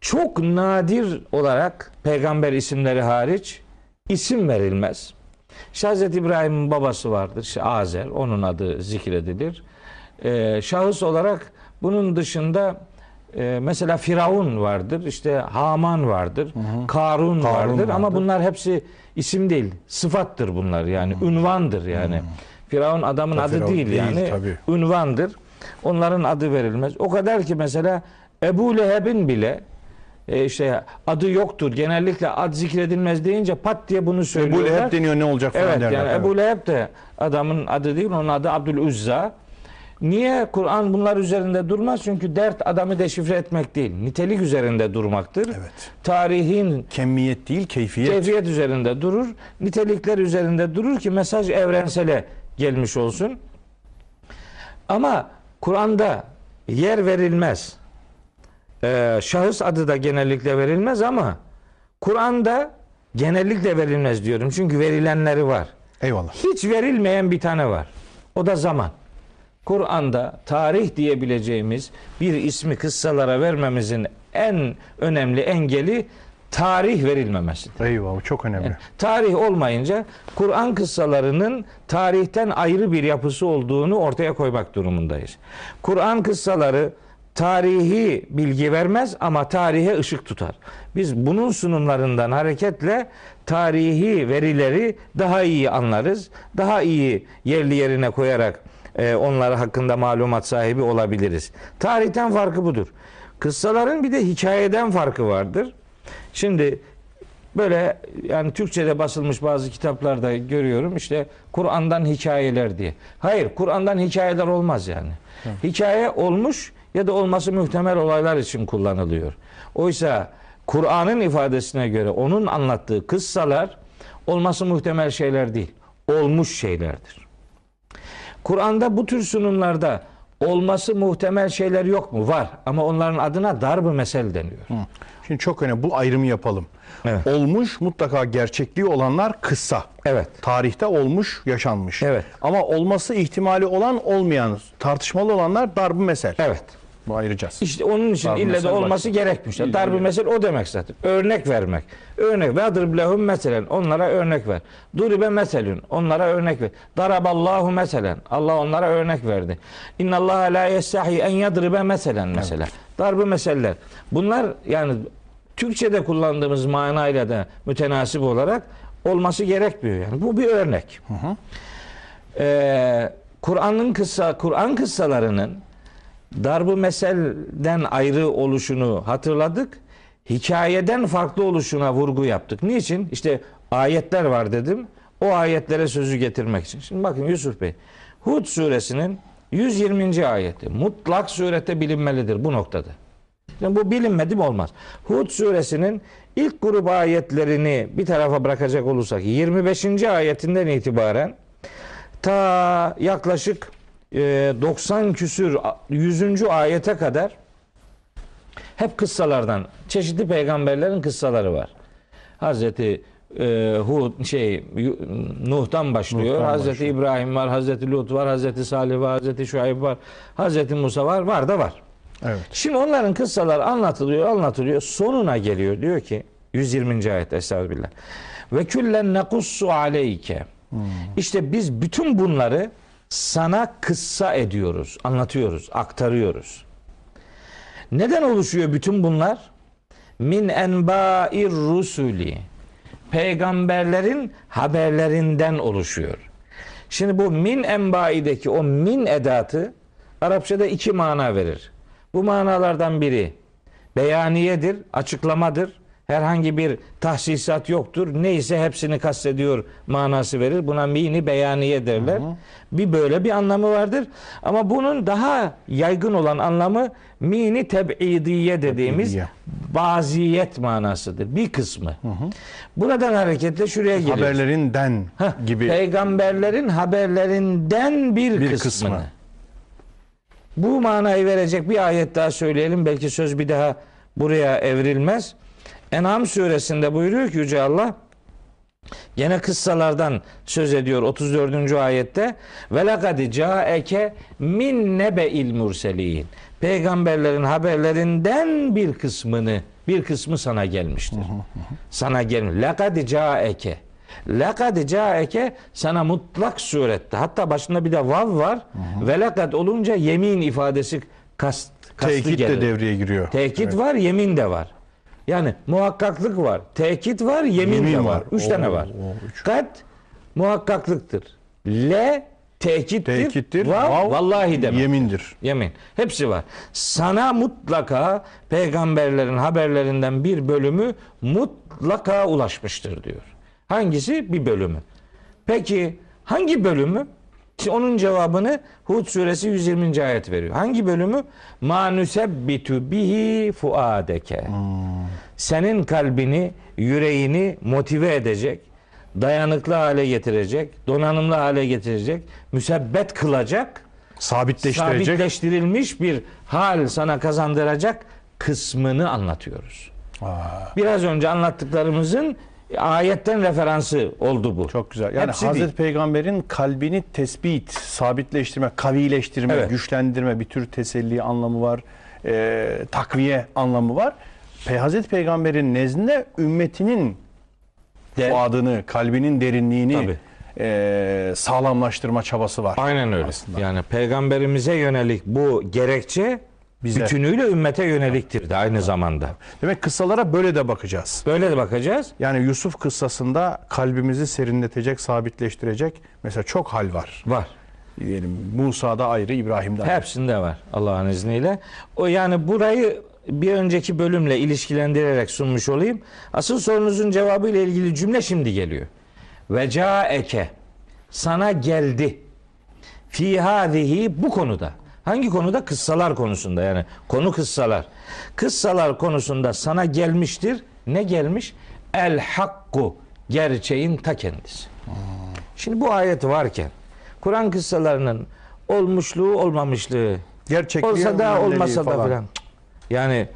Çok nadir olarak peygamber isimleri hariç isim verilmez. Hz. İbrahim'in babası vardır. Azer. Onun adı zikredilir. Ee, şahıs olarak bunun dışında e, mesela Firavun vardır. işte Haman vardır. Karun, vardır. Ama vardır. bunlar hepsi isim değil. Sıfattır bunlar yani. Ünvandır yani. Firavun adamın Tabii adı Firavun değil, değil, yani. tabii. Ünvandır. Onların adı verilmez. O kadar ki mesela Ebu Leheb'in bile e, işte adı yoktur. Genellikle ad zikredilmez deyince pat diye bunu Bu söylüyorlar. hep deniyor ne olacak falan Evet derler. yani Evet. Ebu Leheb de adamın adı değil onun adı Abdülüzza. Niye Kur'an bunlar üzerinde durmaz? Çünkü dert adamı deşifre etmek değil. Nitelik üzerinde durmaktır. Evet. Tarihin Kemiyet değil, keyfiyet. keyfiyet üzerinde durur. Nitelikler üzerinde durur ki mesaj evrensele gelmiş olsun. Ama Kur'an'da yer verilmez. Ee, şahıs adı da genellikle verilmez ama Kur'an'da genellikle verilmez diyorum. Çünkü verilenleri var. Eyvallah. Hiç verilmeyen bir tane var. O da zaman. Kur'an'da tarih diyebileceğimiz bir ismi kıssalara vermemizin en önemli engeli tarih verilmemesidir. Eyvallah. Çok önemli. Yani tarih olmayınca Kur'an kıssalarının tarihten ayrı bir yapısı olduğunu ortaya koymak durumundayız. Kur'an kıssaları tarihi bilgi vermez ama tarihe ışık tutar. Biz bunun sunumlarından hareketle tarihi verileri daha iyi anlarız. Daha iyi yerli yerine koyarak e, onlar hakkında malumat sahibi olabiliriz. Tarihten farkı budur. Kıssaların bir de hikayeden farkı vardır. Şimdi böyle yani Türkçe'de basılmış bazı kitaplarda görüyorum işte Kur'an'dan hikayeler diye. Hayır Kur'an'dan hikayeler olmaz yani. Hikaye olmuş ya da olması muhtemel olaylar için kullanılıyor. Oysa Kur'an'ın ifadesine göre onun anlattığı kıssalar olması muhtemel şeyler değil. Olmuş şeylerdir. Kur'an'da bu tür sunumlarda olması muhtemel şeyler yok mu? Var. Ama onların adına darb-ı mesel deniyor. Şimdi çok önemli. Bu ayrımı yapalım. Evet. Olmuş mutlaka gerçekliği olanlar kıssa. Evet. Tarihte olmuş, yaşanmış. Evet. Ama olması ihtimali olan olmayan, tartışmalı olanlar darbu mesel. Evet. Bu ayıracağız. İşte onun için Darb-ı ille de olması gerekmiş. Darb-ı mesel o demek zaten. Örnek vermek. Örnek. Ve lehum meselen. Onlara örnek ver. Duribe meselün. Onlara örnek ver. Daraballahu meselen. Allah onlara örnek verdi. İnnallaha la yestahi en yadribe meselen mesela. Darb-ı meseller. Bunlar yani Türkçe'de kullandığımız manayla da mütenasip olarak olması gerekmiyor yani. Bu bir örnek. Ee, Kur'an'ın kıssa Kur'an kıssalarının darbu meselden ayrı oluşunu hatırladık. Hikayeden farklı oluşuna vurgu yaptık. Niçin? İşte ayetler var dedim. O ayetlere sözü getirmek için. Şimdi bakın Yusuf Bey. Hud suresinin 120. ayeti mutlak surette bilinmelidir bu noktada. Yani bu bilinmedi mi olmaz. Hud suresinin ilk grup ayetlerini bir tarafa bırakacak olursak 25. ayetinden itibaren ta yaklaşık e, 90 küsür 100. ayete kadar hep kıssalardan çeşitli peygamberlerin kıssaları var. Hazreti e, Hud şey Nuh'tan başlıyor. Nuh'tan Hazreti başlıyor. İbrahim var, Hazreti Lut var, Hazreti Salih var, Hazreti Şuayb var, Hazreti Musa var, var da var. Evet. Şimdi onların kıssaları anlatılıyor, anlatılıyor. Sonuna geliyor. Diyor ki 120. ayet Estağfirullah. Ve küllen nekussu aleyke. İşte biz bütün bunları sana kıssa ediyoruz, anlatıyoruz, aktarıyoruz. Neden oluşuyor bütün bunlar? Min enba'ir rusuli. Peygamberlerin haberlerinden oluşuyor. Şimdi bu min enbaideki o min edatı Arapçada iki mana verir. Bu manalardan biri beyaniyedir, açıklamadır. Herhangi bir tahsisat yoktur. Neyse hepsini kastediyor manası verir. Buna mini beyaniye derler. Bir böyle bir anlamı vardır. Ama bunun daha yaygın olan anlamı mini teb'idiye dediğimiz Teb'idiye. baziyet manasıdır. Bir kısmı. Buradan hareketle şuraya geliriz. Haberlerinden Heh, gibi Peygamberlerin haberlerinden bir, Bir kısmını. kısmı. Bu manayı verecek bir ayet daha söyleyelim. Belki söz bir daha buraya evrilmez. En'am suresinde buyuruyor ki Yüce Allah Gene kıssalardan söz ediyor 34. ayette. Ve lekad caeke min nebe'il murselin. Peygamberlerin haberlerinden bir kısmını, bir kısmı sana gelmiştir. Sana gelmiş. Lekad caeke. Lekad caeke sana mutlak surette. Hatta başında bir de vav var. Ve lekad olunca yemin ifadesi kast, kastı tekit gelir. de devreye giriyor. Tekit Evet. var, yemin de var. Yani muhakkaklık var, tekit var, yemin, Yemin de var. var. Üç Oo, tane var. oo, üç. Kat muhakkaklıktır. Le tekittir. Tekittir. Vav, vav, vallahi demek. Yemindir. Yemin. Hepsi var. Sana mutlaka peygamberlerin haberlerinden bir bölümü mutlaka ulaşmıştır diyor. Hangisi? Bir bölümü. Peki hangi bölümü? Onun cevabını Hud suresi 120. ayet veriyor. Hangi bölümü? Ma nusebbitu bihi fuadeke. Senin kalbini, yüreğini motive edecek, dayanıklı hale getirecek, donanımlı hale getirecek, müsebbet kılacak, Sabitleştirecek. sabitleştirilmiş bir hal sana kazandıracak kısmını anlatıyoruz. Aa, Biraz önce anlattıklarımızın ayetten referansı oldu bu. çok güzel. Yani Hepsi Hazreti değil. Peygamber'in kalbini tespit, sabitleştirme, kavileştirme, Evet. güçlendirme bir tür teselli anlamı var. e, takviye anlamı var. Pe Hazreti Peygamber'in nezdinde ümmetinin De- fuadını, kalbinin derinliğini Tabii. e, sağlamlaştırma çabası var. Aynen öyle. Aslında. Yani peygamberimize yönelik bu gerekçe Bize. bütünüyle ümmete yöneliktir de aynı zamanda. Demek kıssalara böyle de bakacağız. Böyle de bakacağız. Yani Yusuf kıssasında kalbimizi serinletecek, sabitleştirecek mesela çok hal var. Var. Diyelim Musa'da ayrı, İbrahim'de ayrı. Hepsinde var Allah'ın izniyle. O yani burayı bir önceki bölümle ilişkilendirerek sunmuş olayım. Asıl sorunuzun cevabı ile ilgili cümle şimdi geliyor. Ve caeke sana geldi. Fi hadihi bu konuda. Hangi konuda? Kıssalar konusunda yani. Konu kıssalar. Kıssalar konusunda sana gelmiştir. Ne gelmiş? El hakku. Gerçeğin ta kendisi. Şimdi bu ayet varken Kur'an kıssalarının olmuşluğu olmamışlığı Gerçekliği, olsa da olmasa da filan. Yani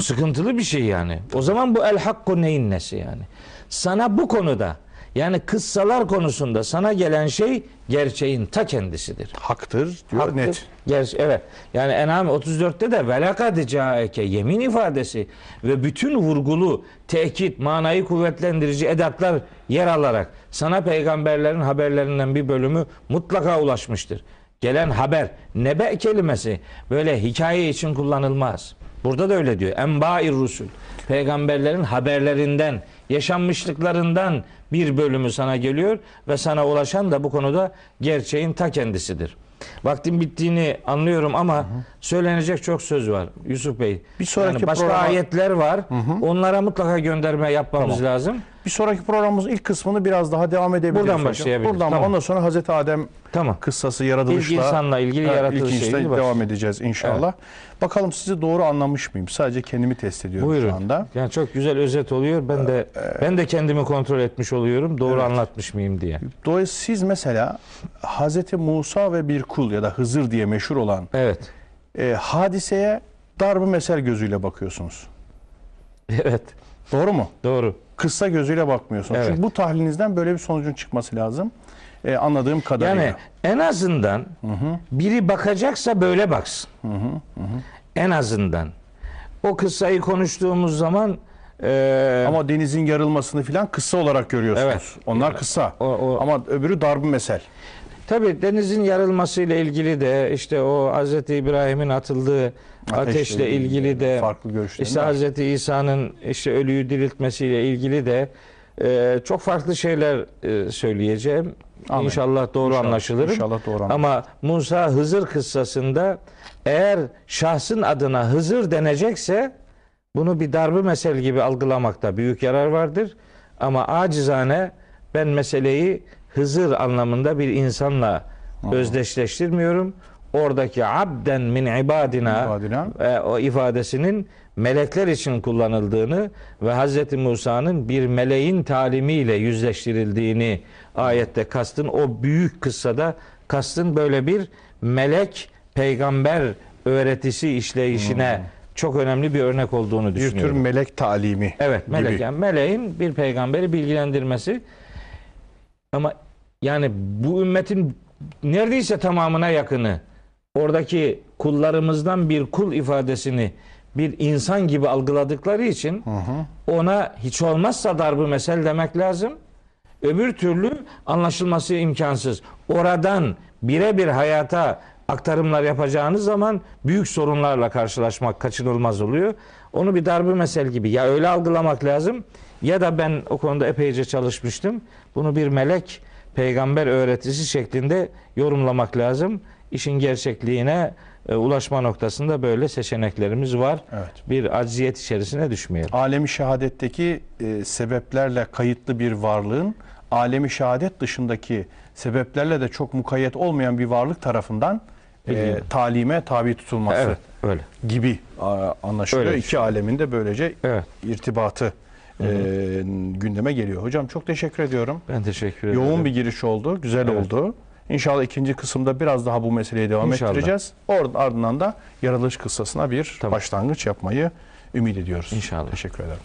sıkıntılı bir şey yani. O zaman bu el hakku neyin nesi yani? Sana bu konuda yani kıssalar konusunda sana gelen şey gerçeğin ta kendisidir. Haktır diyor Haktır. net. Ger- evet. Yani En'am 34'te de velakad caeke yemin ifadesi ve bütün vurgulu, tekit, manayı kuvvetlendirici edatlar yer alarak sana peygamberlerin haberlerinden bir bölümü mutlaka ulaşmıştır. Gelen haber, nebe kelimesi böyle hikaye için kullanılmaz. Burada da öyle diyor. Enba'ir rusul. Peygamberlerin haberlerinden, yaşanmışlıklarından bir bölümü sana geliyor ve sana ulaşan da bu konuda gerçeğin ta kendisidir. Vaktin bittiğini anlıyorum ama söylenecek çok söz var Yusuf Bey. Bir sonraki yani başka programa- ayetler var. Onlara mutlaka gönderme yapmamız Tamam. lazım. Bir sonraki programımızın ilk kısmını biraz daha devam edebiliriz. Buradan hocam. başlayabiliriz. Buradan Tamam. ondan sonra Hazreti Adem Tamam. kıssası yaratılışla İlk insanla ilgili Evet, yaratılış ilk şeyi inşta başlıyor. devam edeceğiz inşallah. Bakalım sizi doğru anlamış mıyım? Sadece kendimi test ediyorum Buyurun. şu anda. Yani çok güzel özet oluyor. Ben de ben de kendimi kontrol etmiş oluyorum. Doğru Evet. anlatmış mıyım diye. Dolayısıyla siz mesela Hazreti Musa ve bir kul ya da Hızır diye meşhur olan Evet. e, hadiseye darb-ı mesel gözüyle bakıyorsunuz. Evet. Doğru mu? Doğru. Kıssa gözüyle bakmıyorsunuz. Evet. Çünkü bu tahlilinizden böyle bir sonucun çıkması lazım. E, anladığım kadarıyla. Yani en azından biri bakacaksa böyle baksın. En azından. O kıssayı konuştuğumuz zaman e, Ama denizin yarılmasını filan kıssa olarak görüyorsunuz. Evet. Onlar kıssa. O- o- Ama öbürü darb-ı mesel. tabi denizin yarılmasıyla ilgili de işte o Hazreti İbrahim'in atıldığı ateşle, ilgili de farklı görüşler işte. Hazreti İsa'nın işte ölüyü diriltmesiyle ilgili de e, çok farklı şeyler e, söyleyeceğim. Amin. İnşallah doğru İnşallah, anlaşılırım. inşallah doğru anlaşılır. Ama Musa Hızır kıssasında eğer şahsın adına Hızır denecekse bunu bir darbe mesel gibi algılamakta büyük yarar vardır. Ama acizane ben meseleyi Hızır anlamında bir insanla özdeşleştirmiyorum. Oradaki abden min ibadina, İbadina. e, o ifadesinin melekler için kullanıldığını ve Hz. Musa'nın bir meleğin talimiyle yüzleştirildiğini ayette kastın o büyük kıssada kastın böyle bir melek peygamber öğretisi işleyişine çok önemli bir örnek olduğunu Bir tür düşünüyorum. melek talimi Evet, melek gibi. yani meleğin bir peygamberi bilgilendirmesi. Ama yani bu ümmetin neredeyse tamamına yakını oradaki kullarımızdan bir kul ifadesini bir insan gibi algıladıkları için ona hiç olmazsa darbı mesel demek lazım. Öbür türlü anlaşılması imkansız. Oradan birebir hayata aktarımlar yapacağınız zaman büyük sorunlarla karşılaşmak kaçınılmaz oluyor. Onu bir darbe mesel gibi ya öyle algılamak lazım ya da ben o konuda epeyce çalışmıştım. Bunu bir melek peygamber öğretisi şeklinde yorumlamak lazım. İşin gerçekliğine e, ulaşma noktasında böyle seçeneklerimiz var. Evet. Bir acziyet içerisine düşmeyelim. Alemi şehadetteki e, sebeplerle kayıtlı bir varlığın alemi şehadet dışındaki sebeplerle de çok mukayyet olmayan bir varlık tarafından e, talime tabi tutulması Evet, öyle. gibi anlaşılıyor. Öyle. İki alemin de böylece Evet. irtibatı e, gündeme geliyor. Hocam çok teşekkür ediyorum. Ben teşekkür ederim. Yoğun bir giriş oldu, güzel Evet. oldu. İnşallah ikinci kısımda biraz daha bu meseleye devam İnşallah. ettireceğiz. Or- ardından da yaratılış kıssasına bir Tamam. başlangıç yapmayı ümit ediyoruz. İnşallah. Teşekkür ederim.